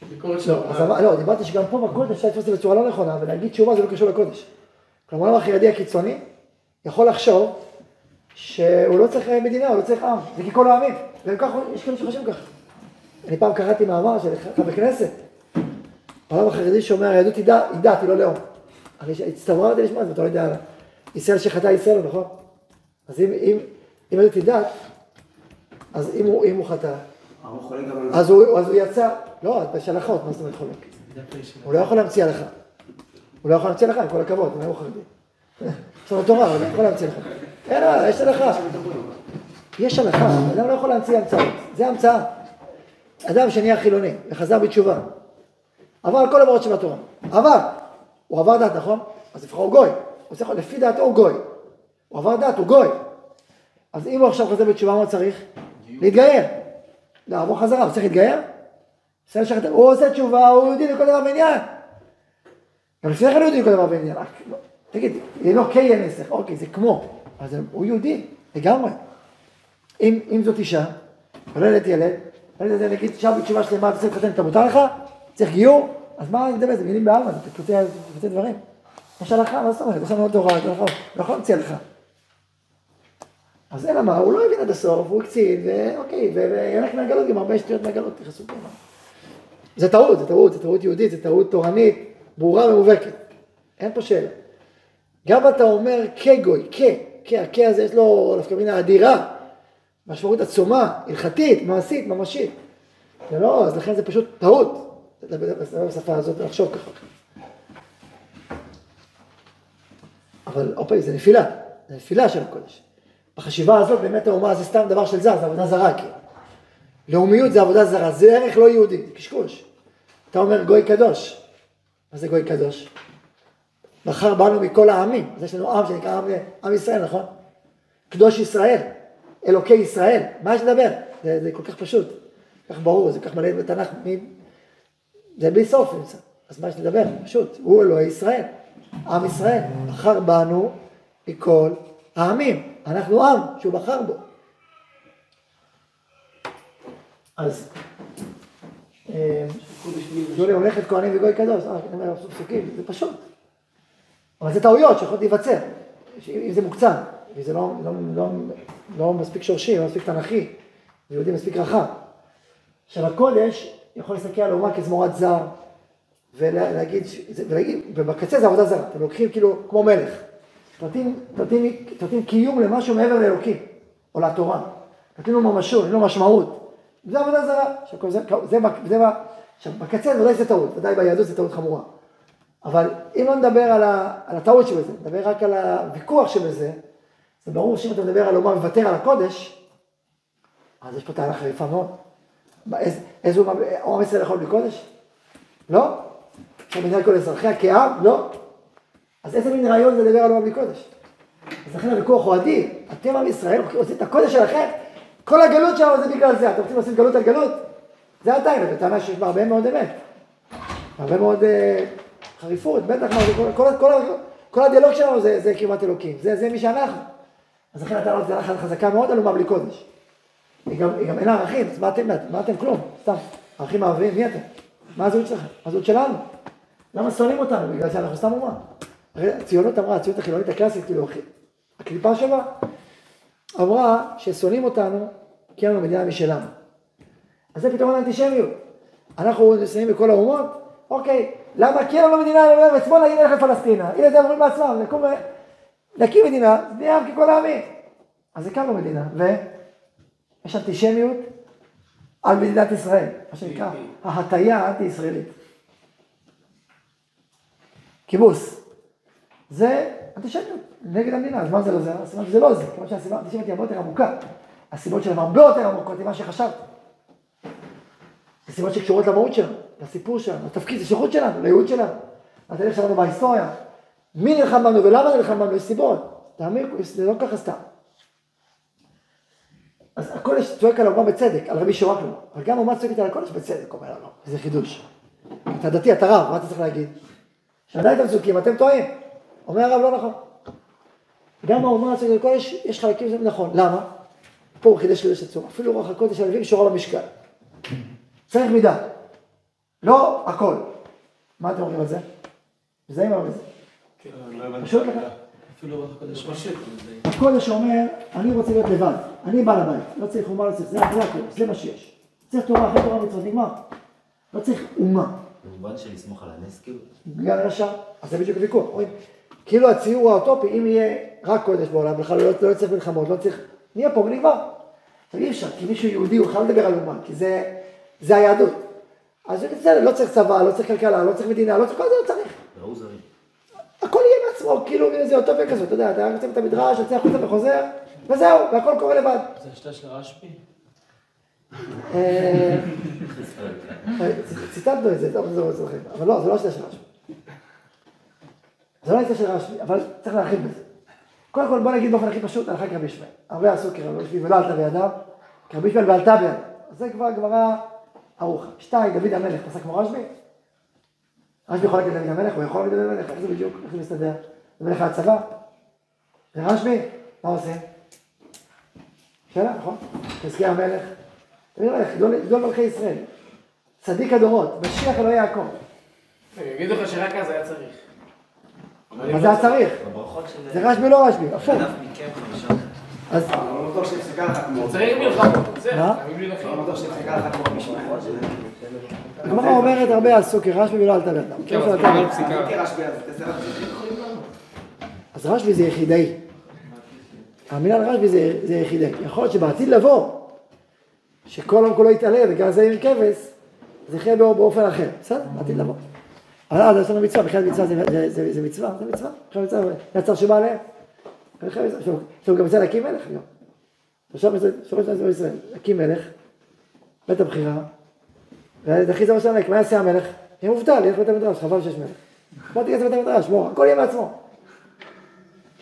[SPEAKER 2] ביקורת של
[SPEAKER 1] לא, לא, דיברתי שגם פה בקודש אפשר לתפוס את זה בצורה לא נכונה ולהגיד תשובה זה לא קשור לקודש. כלומר, העולם החרדי הקיצוני יכול לחשוב שהוא לא צריך מדינה, הוא לא צריך עם, זה ככל העמים, והם ככה, יש כאלה שחושבים ככה. אני פעם קראתי מאמר של חבר כנסת, העולם החרדי שאומר היהדות היא דת, היא דת, היא לא לאום. אני הצטבררתי לשמוע את זה, אתה לא יודע, ישראל שחטא ישראל, נכון? אז אם, אם, אם היהדות היא דת, אז אם הוא, אם הוא חטא, אז הוא, אז הוא יצא, לא, יש הלכות, מה זאת אומרת חולק? הוא לא יכול להמציא הלכה. הוא לא יכול להמציא הלכה, עם כל הכבוד, הוא חרדי. יש לנו תורה, הוא לא יכול להמציא הלכה. אין מה, יש הלכה. יש הלכה, אדם לא יכול להמציא המצאות, זה המצאה. אדם שנהיה חילוני וחזר בתשובה, עבר על כל עברות שבתורה, עבר, הוא עבר דת, נכון? אז לפחות הוא גוי, הוא צריך, לפי דעתו הוא גוי. הוא עבר דת, הוא גוי. אז אם הוא עכשיו חוזר בתשובה, מה הוא צריך? להתגייר. לעבור חזרה, הוא צריך להתגייר? הוא עושה תשובה, הוא יהודי לכל דבר ועניין. גם לפני כן הוא יהודי לכל דבר לא- תגיד, יהיה לו קיי נסך, אוקיי, זה כמו. אז הוא יהודי, לגמרי. אם, אם זאת אישה, יולדת ילד, יולדת ילד נגיד עכשיו בתשובה שלמה, אתה צריך להתחתן, אתה מותר לך? צריך גיור? אז מה אני מדבר? זה מילים בעלמא, זה קוטע קוטע דברים. יש הלכה, מה זאת אומרת? יש לנו תורה, אתה לא יכול להמציא הלכה. אז אלא מה, הוא לא הבין עד הסוף, הוא הקצין, ואוקיי, וילך מהגלות, גם הרבה שטויות מהגלות נכנסו פנימה. זה טעות, זה טעות, זה טעות יהודית, זה טעות תורנית, ברורה ומובהקת. אין פה שאלה. גם אתה אומר כגוי, כ, כ, הכ הזה יש לו נפקא מינה אדירה, משמעות עצומה, הלכתית, מעשית, ממשית. זה לא, אז לכן זה פשוט טעות, בשפה הזאת ולחשוב ככה. אבל עוד פעם, זה נפילה, זה נפילה של הקודש. בחשיבה הזאת באמת האומה זה סתם דבר של זר, זה עבודה זרה כאילו. לאומיות זה עבודה זרה, זה ערך לא יהודי, זה קשקוש. אתה אומר גוי קדוש, מה זה גוי קדוש? מחר באנו מכל העמים, אז יש לנו עם שנקרא עם, עם ישראל, נכון? קדוש ישראל, אלוקי ישראל, מה יש לדבר? זה, זה כל כך פשוט, כל כך ברור, זה כל כך מלא בתנ"ך, מי... זה בלי סוף נמצא, אז מה יש לדבר? פשוט, הוא אלוהי ישראל, עם ישראל, בחר בנו מכל העמים, אנחנו עם שהוא בחר בו. אז אה, יולי הולכת כהנים וגוי קדוש, אה, פסוקים, זה פשוט. אבל זה טעויות שיכולות להיווצר, אם זה מוקצן, וזה לא, לא, לא, לא מספיק שורשי, לא מספיק תנכי, יהודי מספיק רחב. עכשיו הקודש יכול להסתכל על האומה כזמורת זר, ולהגיד, זה- ולהגיד, ובקצה זה עבודה זרה, אתם לוקחים כאילו כמו מלך, נותנים, קיום למשהו מעבר לאלוקים, או לתורה, נותנים לו ממשות, נותנים לו משמעות, זה עבודה זרה, עכשיו, זה, זה, זה, זה, עכשיו בקצה ודאי זה טעות, ודאי ביהדות זה טעות חמורה. אבל אם לא נדבר על, ה, על הטעות שבזה, נדבר רק על הוויכוח שבזה, זה ברור שאם אתה מדבר על אומה מוותר על הקודש, אז יש פה טענה חריפה מאוד. איזה, אומה, עם ישראל יכול בלי קודש? לא. מנהל כל אזרחיה כעם? לא. אז איזה מין רעיון זה לדבר על אומה בלי קודש? אז לכן הוויכוח הוא אדיר. אתם עם ישראל עושים את הקודש שלכם, כל הגלות שלנו זה בגלל זה. אתם רוצים לעשות גלות על גלות? זה הטיילה, בטענה שיש בה הרבה מאוד אמת. הרבה מאוד אה, חריפות, בטח, מה, כל, כל, כל, כל הדיאלוג שלנו זה, זה קרבת אלוקים, זה, זה מי שאנחנו. אז לכן הטענה הזאת זה חזקה מאוד על אומה בלי קודש. היא גם, היא גם אין ערכים, אז מה אתם, מה אתם כלום, סתם. ערכים מערביים, מי אתם? מה הזהות שלכם? מה הזהות שלנו? למה שונאים אותנו? בגלל שאנחנו סתם אומה. הרי הציונות אמרה, הציונות החילונית הקלאסית, כאילו, הקליפה שלה, אמרה ששונאים אותנו כי אין לנו מדינה משלנו. אז זה פתרון האנטישמיות. אנחנו נסיים בכל האומות, אוקיי, למה כי אין לנו מדינה, ושמאל נגיד נלך לפלסטינה, הנה זה אומרים בעצמם, נקום, נקים מדינה, נהיה עם ככל העמים. אז הקמנו מדינה, ויש אנטישמיות על מדינת ישראל, מה שנקרא ההטייה האנטי-ישראלית. כיבוס. זה אנטישמיות נגד המדינה, אז מה זה לא זה? הסיבה שזה לא זה, כיוון שהסיבה האנטישמיות היא הרבה יותר עמוקה. הסיבות שלהם הרבה יותר עמוקות ממה שחשבת. זה סיבות שקשורות למהות שלנו, לסיפור שלנו, לתפקיד, לשליחות שלנו, לייעוד שלנו, לתהליך שלנו בהיסטוריה. מי נלחם בנו ולמה נלחם בנו, יש סיבות. תאמין, זה לא ככה סתם. אז הקודש צועק על האומה בצדק, על רבי שורק לו, אבל גם האומה צועקת על הקודש בצדק, אומר לנו, זה חידוש. אתה דתי, אתה רב, מה אתה צריך להגיד? שעדיין אתם צועקים, אתם טועים. אומר הרב, לא נכון. גם האומה צועקת על הקודש, יש חלקים שזה נכון. למה? פה הוא חידש חידש עצום. אפילו רוח הקודש הלוי שורה במשקל. צריך מידה. לא הכל. מה אתם אומרים על זה? זה עם זה. פשוט לך.
[SPEAKER 2] אפילו רוח הקודש פשוט.
[SPEAKER 1] אומר, אני רוצה להיות לבד, אני בעל הבית, לא צריך אומה, לא צריך, זה זה הקודש, זה מה שיש. צריך תורה אחרי תורה מצוות, נגמר. לא צריך אומה.
[SPEAKER 5] במובן של לסמוך על הנס, כאילו?
[SPEAKER 1] בגלל רשע, אז זה בדיוק הוויכוח. רואים, כאילו הציור האוטופי, אם יהיה רק קודש בעולם, בכלל לא, לא צריך מלחמות, לא צריך, נהיה פה ונגמר. עכשיו אי אפשר, כי מישהו יהודי הוא חייב לדבר על אומה, כי זה, זה היהדות. אז בסדר, לא צריך צבא, לא צריך כלכלה, לא צריך מדינה, לא צריך, כל זה לא צריך. הכל יהיה מעצמו, כאילו זה אוטופיה כזאת, אתה יודע, אתה רק יוצא את המדרש, יוצא החוצה וחוזר, וזהו, והכל קורה לבד.
[SPEAKER 2] זה השיטה של רשב"י?
[SPEAKER 1] אה, ציטטנו את זה, טוב, זה לא אצלכם, אבל לא, זה לא השיטה של רשב"י. זה לא עצה של רשב"י, אבל צריך להרחיב בזה. קודם כל בוא נגיד באופן הכי פשוט, הלכה כרבי ישמעאל. הרבה עשו כרבי ישמעאל ולא עלתה בידיו, כרבי ישמעאל ועלתה בידיו. זה כבר גמרא ארוכה. שתיים, דוד המלך פסק כמו רשב"י? רשב"י יכול להגיד דוד המלך, הוא יכול להגיד דוד המלך, איך זה בדיוק, איך זה מסתדר? זה מלך הצבא? זה רשב"י? מה עושים? שאלה, נכון? חזקיה המלך. דוד המלך, גדול מלכי ישראל. צדיק הדורות, משיח אלוהי יעקב.
[SPEAKER 2] יגידו לך שרק אז היה צריך.
[SPEAKER 1] מה זה היה צריך? זה רשב"י לא רשב"י, הפוך. אז
[SPEAKER 6] לא.
[SPEAKER 2] צריך מלחמות, בסדר.
[SPEAKER 6] לא.
[SPEAKER 1] הגמרא אומרת הרבה עשו כרשב"י ולא עלתה בידם.
[SPEAKER 3] כן.
[SPEAKER 6] אני רשב"י אז
[SPEAKER 1] רשב"י זה יחידאי. המילה רשב"י זה, זה יחידאי. יכול להיות שבעתיד לבוא, שכל העם כולו יתעלה וגם זה עם כבש, זה יחיה באופן אחר. בסדר, בעתיד לבוא. אבל אז יש לנו מצווה, בכלל מצווה זה, זה, זה, זה מצווה, זה מצווה. בכלל מצווה, זה הצער שבא עליהם. עכשיו, עכשיו גם מצווה להקים מלך היום. מצווה בישראל, להקים מלך, בית הבחירה, ותכריז על המלך, מה יעשה המלך? יהיה מובטל, ילך לבית המדרש, חבל שיש מלך. בוא תיכנס לבית המדרש, בוא, הכל יהיה מעצמו.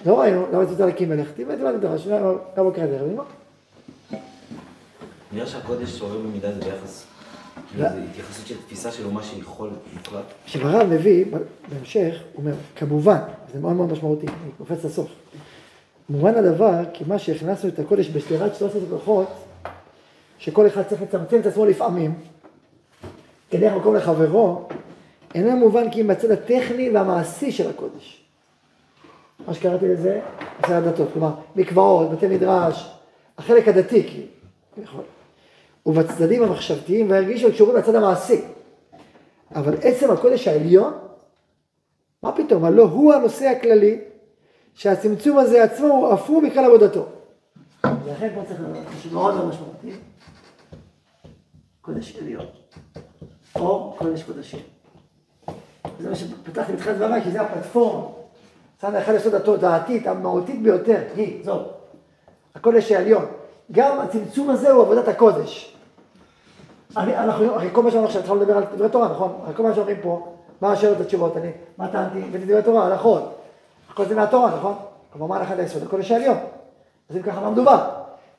[SPEAKER 1] לא ראינו, למה צריך להקים מלך? תלמד לבית המדרש, כמה קראת דרך, נגמר.
[SPEAKER 5] נראה שהקודש שעורר במידה זה ביחס... כאילו זה התייחסות של תפיסה של אומה שיכול מוחלט.
[SPEAKER 1] כשהרב מביא, בהמשך, הוא אומר, כמובן, זה מאוד מאוד משמעותי, אני קופץ לסוף. מובן הדבר, כי מה שהכנסנו את הקודש בשדרת שלושת הברכות, שכל אחד צריך לצמצם את עצמו לפעמים, כדי מקום לחברו, אינו מובן כי אם בצד הטכני והמעשי של הקודש. מה שקראתי לזה, בצד הדתות, כלומר, מקוואות, בתי מדרש, החלק הדתי, כאילו, יכול. ובצדדים המחשבתיים והרגישו קשורים לצד המעשי. אבל עצם הקודש העליון, מה פתאום, הלא הוא הנושא הכללי, שהצמצום הזה עצמו הוא הוא מכלל עבודתו. ולכן פה צריך לדעת, משהו מאוד מאוד משמעותי, קודש עליון, או קודש קודשים. זה מה שפתחתי בתחילת דבריי, כי זה הפלטפורמה. צד אחד יסוד התודעתית, המהותית ביותר, היא, זאת, הקודש העליון. גם הצמצום הזה הוא עבודת הקודש. אני, אנחנו, הרי כל מה שאנחנו עכשיו התחלנו לדבר על דברי תורה, נכון? הרי כל מה שאומרים פה, מה השאלות התשובות, אני, מה טענתי, ודברי תורה, הלכות. הכל זה מהתורה, נכון? כלומר, הנחת היסוד? הקודש העליון. אז אם ככה, מה מדובר?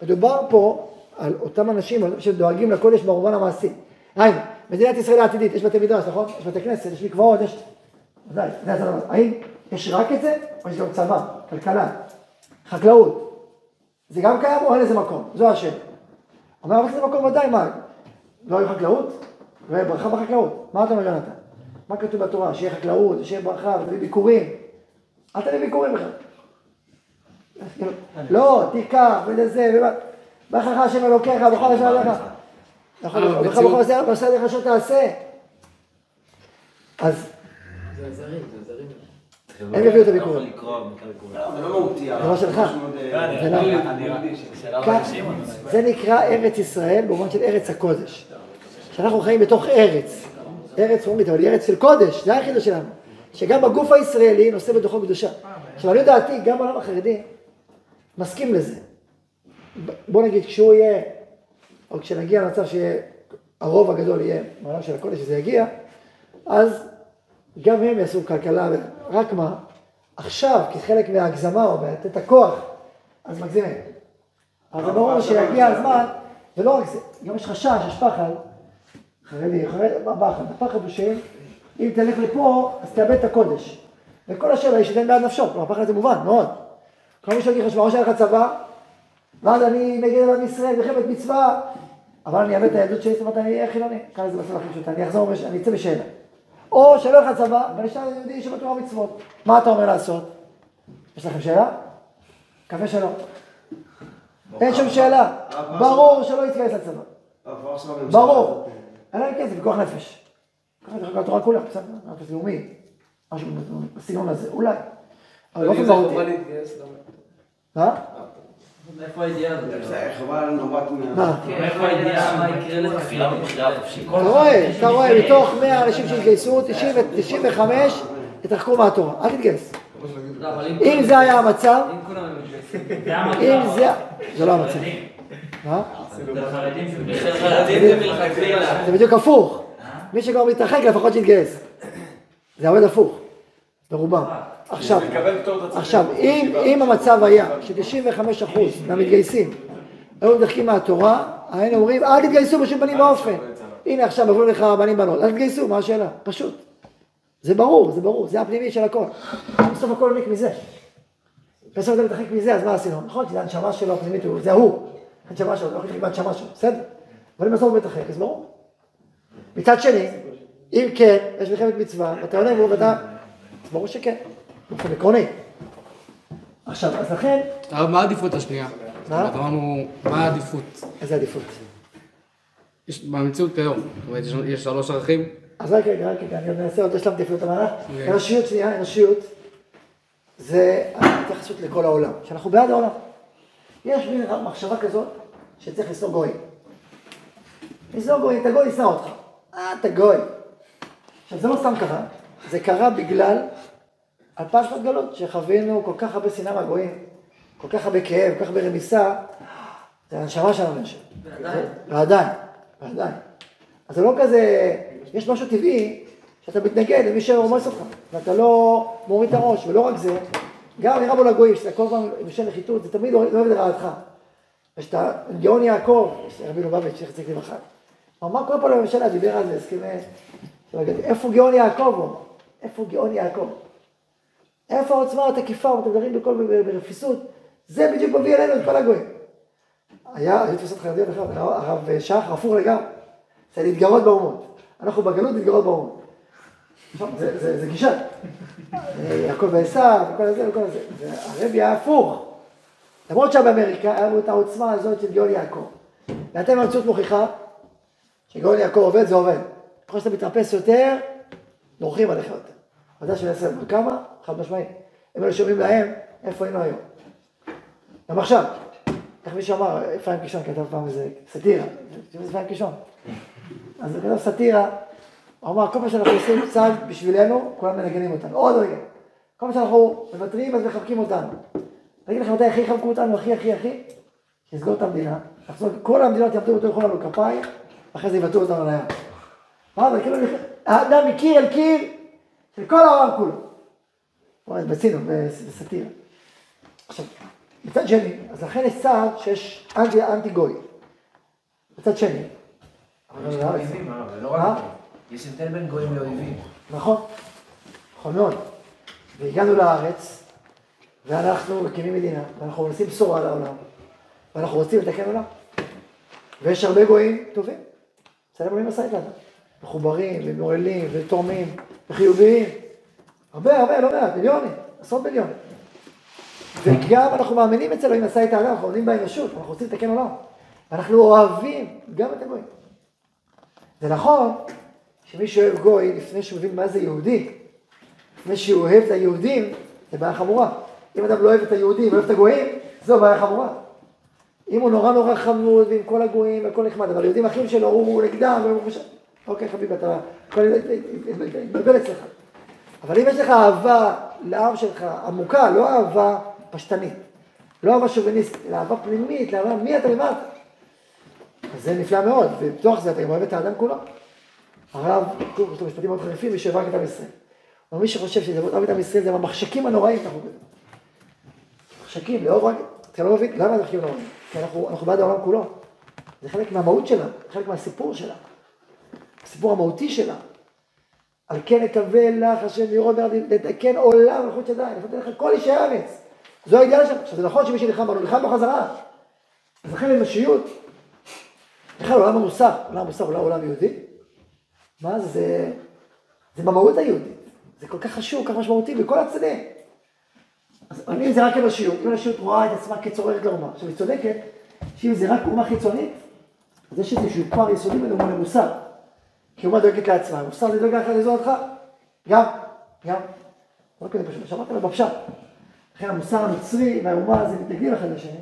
[SPEAKER 1] מדובר פה על אותם אנשים שדואגים לקודש במובן המעשי. היינו, מדינת ישראל העתידית, יש בתי מדרש, נכון? יש בתי כנסת, יש מקוואות, יש... ודאי, זה המעשי. האם יש רק את זה, או יש גם צבא, כלכלה, חקלאות? זה גם קיים או אין לזה מקום? זו השאלה. אומר אבל זה מקום ודאי, מה? לא יהיה חקלאות? לא יהיה ברכה בחקלאות. מה אתה אומר יונתן? מה כתוב בתורה? שיהיה חקלאות, שיהיה ברכה, ותביא ביקורים. אל תביא ביקורים בכלל. לא, תיקח, ולזה, ומה... בחרך השם אלוקיך, בכל השם עליך. נכון, בכל עשה ועשה לך אשר תעשה. אז
[SPEAKER 2] זה זרים, זה זרים.
[SPEAKER 1] הם יביאו את
[SPEAKER 5] לא
[SPEAKER 1] הביקורים.
[SPEAKER 6] זה לא מהותי.
[SPEAKER 1] שלך.
[SPEAKER 6] מאוד, אה,
[SPEAKER 1] זה לא- כך, זה נקרא ארץ ישראל במובן של ארץ הקודש. שאנחנו חיים בתוך ארץ, ארץ רומית, אבל היא ארץ של קודש, זה החידוש שלנו. שגם הגוף הישראלי נושא בתוכו קדושה. עכשיו, אני דעתי, גם העולם החרדי מסכים לזה. בוא נגיד, כשהוא יהיה, או כשנגיע למצב שיהיה, הרוב הגדול יהיה בעולם של הקודש, שזה יגיע, אז גם הם יעשו כלכלה, רק מה, עכשיו, כחלק מההגזמה, או לתת הכוח, אז מגזימים. אבל ברור שיגיע הזמן, ולא רק זה, גם יש חשש, יש פחד, חרדי, חרדי, מה פחד? הפחד הוא שאם אם תלך לפה, אז תאבד את הקודש. וכל השאלה היא שתן בעד נפשו, כלומר הפחד הזה מובן, מאוד. כל מי שיגיד לך, שמע, או שהיה לך צבא, ואז אני על עם ישראל, מלחמת מצווה, אבל אני אאבד את היהדות שלי, זאת אומרת, אני אהיה חילוני. ככה זה בסוף הכי פשוט, אני אחזור, אני אצא בשאלה. או שלא יהיה לך צבא, אבל יש יהודי שבתורה מצוות. מה אתה אומר לעשות? יש לכם שאלה? מקווה שלא. אין שום שאלה. ברור שלא יתגייס לצבא. ברור. אין להם כסף, פיקוח נפש. ככה דרך אגב התורה כולה, בסדר, נפש לאומי. משהו בסגנון הזה, אולי. אבל באופן
[SPEAKER 2] זה
[SPEAKER 1] מהותי.
[SPEAKER 2] למה?
[SPEAKER 1] מה?
[SPEAKER 7] מאיפה הידיעה הזאת?
[SPEAKER 6] חברה נובעת מה...
[SPEAKER 1] מה?
[SPEAKER 7] מאיפה הידיעה מה יקרה לך?
[SPEAKER 5] כפירה מבחירה חופשית.
[SPEAKER 1] אתה רואה, אתה רואה, מתוך 100 אנשים שהתגייסו, 90 95 התרחקו מהתורה. אל תתגייס.
[SPEAKER 7] לא, אם
[SPEAKER 1] זה היה המצב,
[SPEAKER 7] אם מתגייסים.
[SPEAKER 1] אם זה... זה לא המצב. מה?
[SPEAKER 7] זה
[SPEAKER 5] זה.
[SPEAKER 1] זה בדיוק הפוך. מי שכבר מתרחק לפחות שיתגייס. זה עובד הפוך. ברובם. עכשיו,
[SPEAKER 8] צריך
[SPEAKER 1] עכשיו,
[SPEAKER 8] להיות
[SPEAKER 1] אם. אם המצב היה ש-95% מהמתגייסים היו מדחקים מהתורה, היינו אומרים, אל תתגייסו בשום פנים ואופן. הנה עכשיו עברו לך בנים בנות, אל תתגייסו, מה השאלה? פשוט. זה ברור, זה ברור, זה הפנימי של הכל. בסוף הכל עומק מזה. בסוף אתה מתרחק מזה, אז מה עשינו? נכון, זה הנשמה שלו הפנימית, זה ההוא. הנשמה שלו, לא יכול להתרחק מהנשמה שלו, בסדר? אבל אם בסוף הוא מתרחק, אז ברור. מצד שני, אם כן, יש מלחמת מצווה, ואתה עונה בו ואתה, אז ברור שכן, באופן עקרוני. עכשיו, אז לכן,
[SPEAKER 4] הרב, מה העדיפות השנייה? אומרת, אמרנו, מה העדיפות?
[SPEAKER 1] איזה עדיפות?
[SPEAKER 4] יש במציאות אומרת, יש- יש שלוש ערכים,
[SPEAKER 1] אז רק רגע, רק רגע, אני עוד אנסה עוד השלמתי אפילו את המהלך.
[SPEAKER 4] אוקיי.
[SPEAKER 1] אנושיות, שנייה, אנושיות, זה ההתייחסות לכל העולם, שאנחנו בעד העולם. יש מין מחשבה כזאת שצריך לשנוא גויים. לשנוא גויים, את הגוי ישנא אותך. אה, אתה גוי. עכשיו, זה לא סתם קרה, זה קרה בגלל אלפיים שנות גלות, שחווינו כל כך הרבה שנאה מהגויים, כל כך הרבה כאב, כל כך הרבה רמיסה, זה הנשמה שלנו נשם.
[SPEAKER 7] ועדיין.
[SPEAKER 1] ועדיין, ועדיין. אז זה לא כזה, יש משהו טבעי שאתה מתנגד למי שרומס אותך, ואתה לא מוריד את הראש, ולא רק זה, גם נראה בו לגויים, שאתה כל פעם בשל נחיתות, זה תמיד לא אוהב לרעתך. ושאתה, גאון יעקב, יש רבי לובביץ', איך צריך לברכה. אמר כל פעם לממשלה, דיבר על זה, הסכמי, איפה גאון יעקב הוא? איפה גאון יעקב? איפה העוצמה התקיפה, ואתם מדברים בכל, ברפיסות, זה בדיוק מביא אלינו את כל הגויים. היה, היו תפיסות חרדיות אחרות, הרב שחר, הפוך לגמרי. זה להתגרות באומות. אנחנו בגלות להתגרות באומות. זה, גישה. אה, יעקב ועשיו, וכל זה וכל זה. והרבי היה הפוך. למרות שבאמריקה היה לנו את העוצמה הזאת של גאון יעקב. ואתם המציאות מוכיחה שגאון יעקב עובד, זה עובד. ככל שאתה מתרפס יותר, דורכים עליך יותר. ודאי של עשר, כמה? חד משמעי. אם היו שומעים להם, איפה היינו היום? גם עכשיו. איך מישהו אמר, אפרים קישון כתב פעם איזה סאטירה, אתם יודעים אפרים קישון? אז הוא כתב סאטירה, הוא אמר, כל פעם שאנחנו עושים צעד בשבילנו, כולם מנגנים אותנו, עוד רגע. כל פעם שאנחנו מוותרים, אז מחבקים אותנו. אני אגיד לכם מתי הכי יחבקו אותנו, הכי הכי הכי? שיסגור את המדינה, כל המדינות יעמדו אותו יכולנו לנו כפיים, ואחרי זה יבטאו אותנו לים. מה זה, כאילו, האדם מקיר אל קיר של כל העולם כולו. וואי, בצינו, בסאטירה. עכשיו, מצד שני, אז לכן יש צעד שיש אנטי, אנטי גוי. מצד שני.
[SPEAKER 9] יש לא.
[SPEAKER 1] מה?
[SPEAKER 9] יש הבדל בין גויים לאויבים.
[SPEAKER 1] נכון, נכון מאוד. והגענו לארץ, ואנחנו מקימים מדינה, ואנחנו עושים בשורה לעולם, ואנחנו רוצים לתקן עולם. ויש הרבה גויים טובים, בסדר בונים משא איתנו. מחוברים, ומעוללים, ותורמים, וחיוביים. הרבה, הרבה, לא מעט, מיליונים, עשרות מיליונים. וגם אנחנו מאמינים אצל אלוהים עשה את האדם, אנחנו עומדים באנושות, אנחנו רוצים לתקן עולם. ואנחנו אוהבים גם את הגויים. זה נכון שמי שאוהב גוי, לפני שהוא מבין מה זה יהודי, לפני שהוא אוהב את היהודים, זה בעיה חמורה. אם אדם לא אוהב את היהודים, אוהב את הגויים, זו בעיה חמורה. אם הוא נורא נורא חמוד, ועם כל הגויים, והכל נחמד, אבל יהודים אחים שלו, הוא נגדם, והוא חושב, אוקיי חביבי, אתה, הכל יתבלבל אצלך. אבל אם יש לך אהבה לעם שלך עמוקה, לא אהבה פשטנית, לא אהבה שוביניסטית, אלא אהבה פנימית, לאהבה מי אתה למטה. אז זה נפלא מאוד, ובתוך זה אתה גם אוהב את האדם כולו. הרב, יש לו משפטים מאוד חריפים, מי שאוהב רק את עם ישראל. אבל מי שחושב שזה אוהב את עם ישראל, זה מהמחשקים הנוראים שאנחנו בזה. מחשקים, לאהוב רק, אתה לא מבין, למה מחשקים נוראים? כי אנחנו, אנחנו בעד העולם כולו. זה חלק מהמהות שלה, חלק מהסיפור שלה. הסיפור המהותי שלה. על כן אקווה לך השם לראות לתקן עולם מלכות ידיים, לפתח לך כל אישי הארץ. זו האידאל שם. עכשיו זה נכון שמי שנלחם בנו, נלחם בחזרה. אז לכן אנושיות, בכלל עולם המוסר, עולם המוסר הוא עולם יהודי. מה זה, זה במהות היהודית. זה כל כך חשוב, כל כך משמעותי בכל הצדדים. אז אם זה רק אנושיות, אם אנושיות רואה את עצמה כצוררת לאומה, עכשיו היא צודקת, שאם זה רק אומה חיצונית, אז יש איזשהו פער יסודי בין אומה למוסר. כי אומה דואגת לעצמה, מוסר זה דואג לך אותך, גם, גם. לא כזה פשוט, שמעת עליו בפשט. לכן המוסר המצרי והאומה הזה מתנגדים אחד לשני.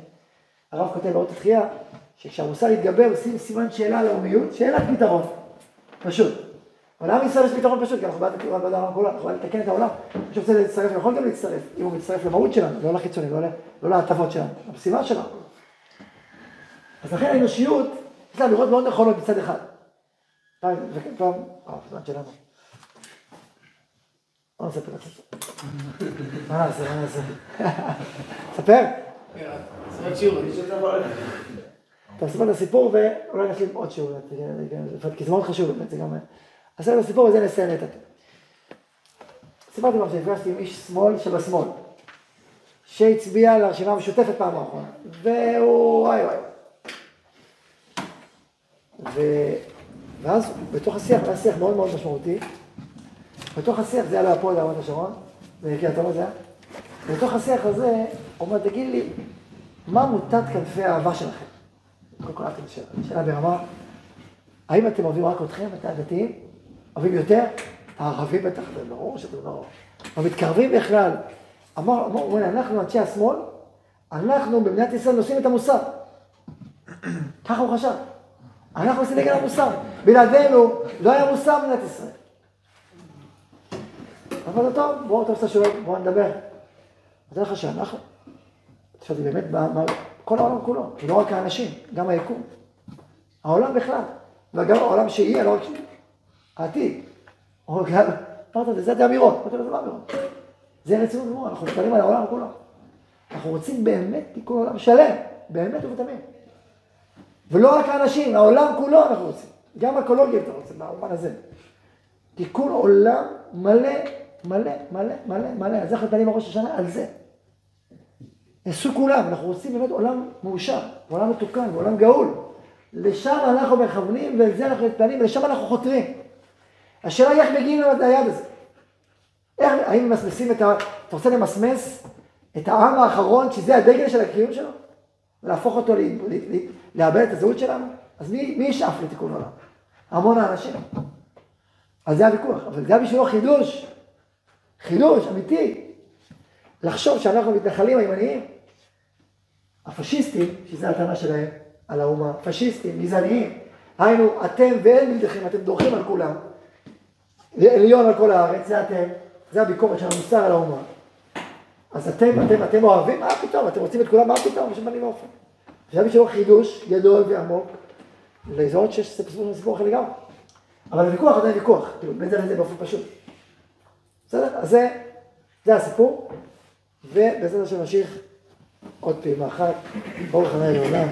[SPEAKER 1] הרב כותב באות התחייה, שכשהמוסר יתגבר עושים סימן שאלה על לאומיות, שאין לך פתרון, פשוט. אבל לעם ישראל יש פתרון פשוט, כי אנחנו בעד העולם כולו, אנחנו בעד לתקן את העולם. מי שרוצה להצטרף, יכול גם להצטרף, אם הוא מצטרף למהות שלנו, לא לחיצונים, לא, לא להטבות שלנו, למשימה שלנו. אז לכן האנושיות, יש לה אמירות מאוד נכונות מצד אחד. פעם, פעם, אה, הזמן שלנו. לא נספר זה. מה נעשה, מה נעשה? ספר. מספר את הסיפור ואולי נשלים עוד שיעור, כי זה מאוד חשוב באמת, זה גם... אז את הסיפור וזה נסיים את הטוב. סיפרתי לכם שנפגשתי עם איש שמאל שבשמאל, שהצביע לרשימה המשותפת פעם האחרונה, והוא וואי וואי. ו... ואז בתוך השיח, היה שיח מאוד מאוד משמעותי, בתוך השיח זה היה לו הפועל ברמת השרון, בקריית אונו זה היה, בתוך השיח הזה, הוא אומר, תגיד לי, מה מוטת כנפי האהבה שלכם? קודם כל את השאלה, שאלה ברמה, האם אתם אוהבים רק אתכם, את הדתיים? אוהבים יותר? הערבים בטח, זה ברור שאתם לא... אבל מתקרבים בכלל. אמר, אמר, אמר, אנחנו אנשי השמאל, אנחנו במדינת ישראל נושאים את המוסר. ככה הוא חשב. אנחנו עושים נגד המוסר. בלעדינו לא היה מוסר במדינת ישראל. לו, טוב, בואו, אתה עושה שואל, בואו נדבר. אז לך שאנחנו, חשבתי באמת, מה, מה, כל העולם כולו, לא רק האנשים, גם היקום. העולם בכלל, וגם העולם שיהיה, לא רק. העתיד. או גם, אמרת, זה זה אמירות. אמרתי לו, זה לא אמירות. זה רצינות גמורה, אנחנו מדברים על העולם כולו. אנחנו רוצים באמת תיקון עולם שלם, באמת ובתמים. ולא רק האנשים, העולם כולו אנחנו רוצים. גם אקולוגיה אתה רוצה, במובן הזה. תיקון עולם מלא, מלא, מלא, מלא, מלא. זה אנחנו מתפללים בראש השנה, על זה. נעשו כולם, אנחנו רוצים באמת עולם מאושר, עולם מתוקן, עולם גאול. לשם אנחנו מכוונים, ולזה אנחנו מתפללים, ולשם אנחנו חותרים. השאלה היא איך מגיעים ליד הזה. איך, האם ממסמסים את ה... אתה רוצה למסמס את העם האחרון, שזה הדגל של הקיום שלו? ולהפוך אותו. לאבד את הזהות שלנו? אז מי, מי ישאף לתיקון עולם? המון האנשים. אז זה הוויכוח, אבל זה בשבילו חידוש. חידוש אמיתי. לחשוב שאנחנו מתנחלים הימניים, הפשיסטים, שזו הטענה שלהם על האומה, פשיסטים, גזעניים, היינו, אתם ואין מלדכם, אתם דורכים על כולם, עליון על כל הארץ, זה אתם, זה הביקורת של המוסר על האומה. אז אתם, אתם, אתם אוהבים, מה פתאום, אתם רוצים את כולם, מה פתאום, בשביל בנים ואופן. זה היה בשבילו חידוש גדול ועמוק, לזהות שיש סיפור אחר לגמרי. אבל הוויכוח עדיין ויכוח, כאילו, בין זה לזה באופן פשוט. בסדר? אז זה, זה הסיפור, ובעזרת השם נמשיך עוד פעימה אחת, ברוך ה' לעולם.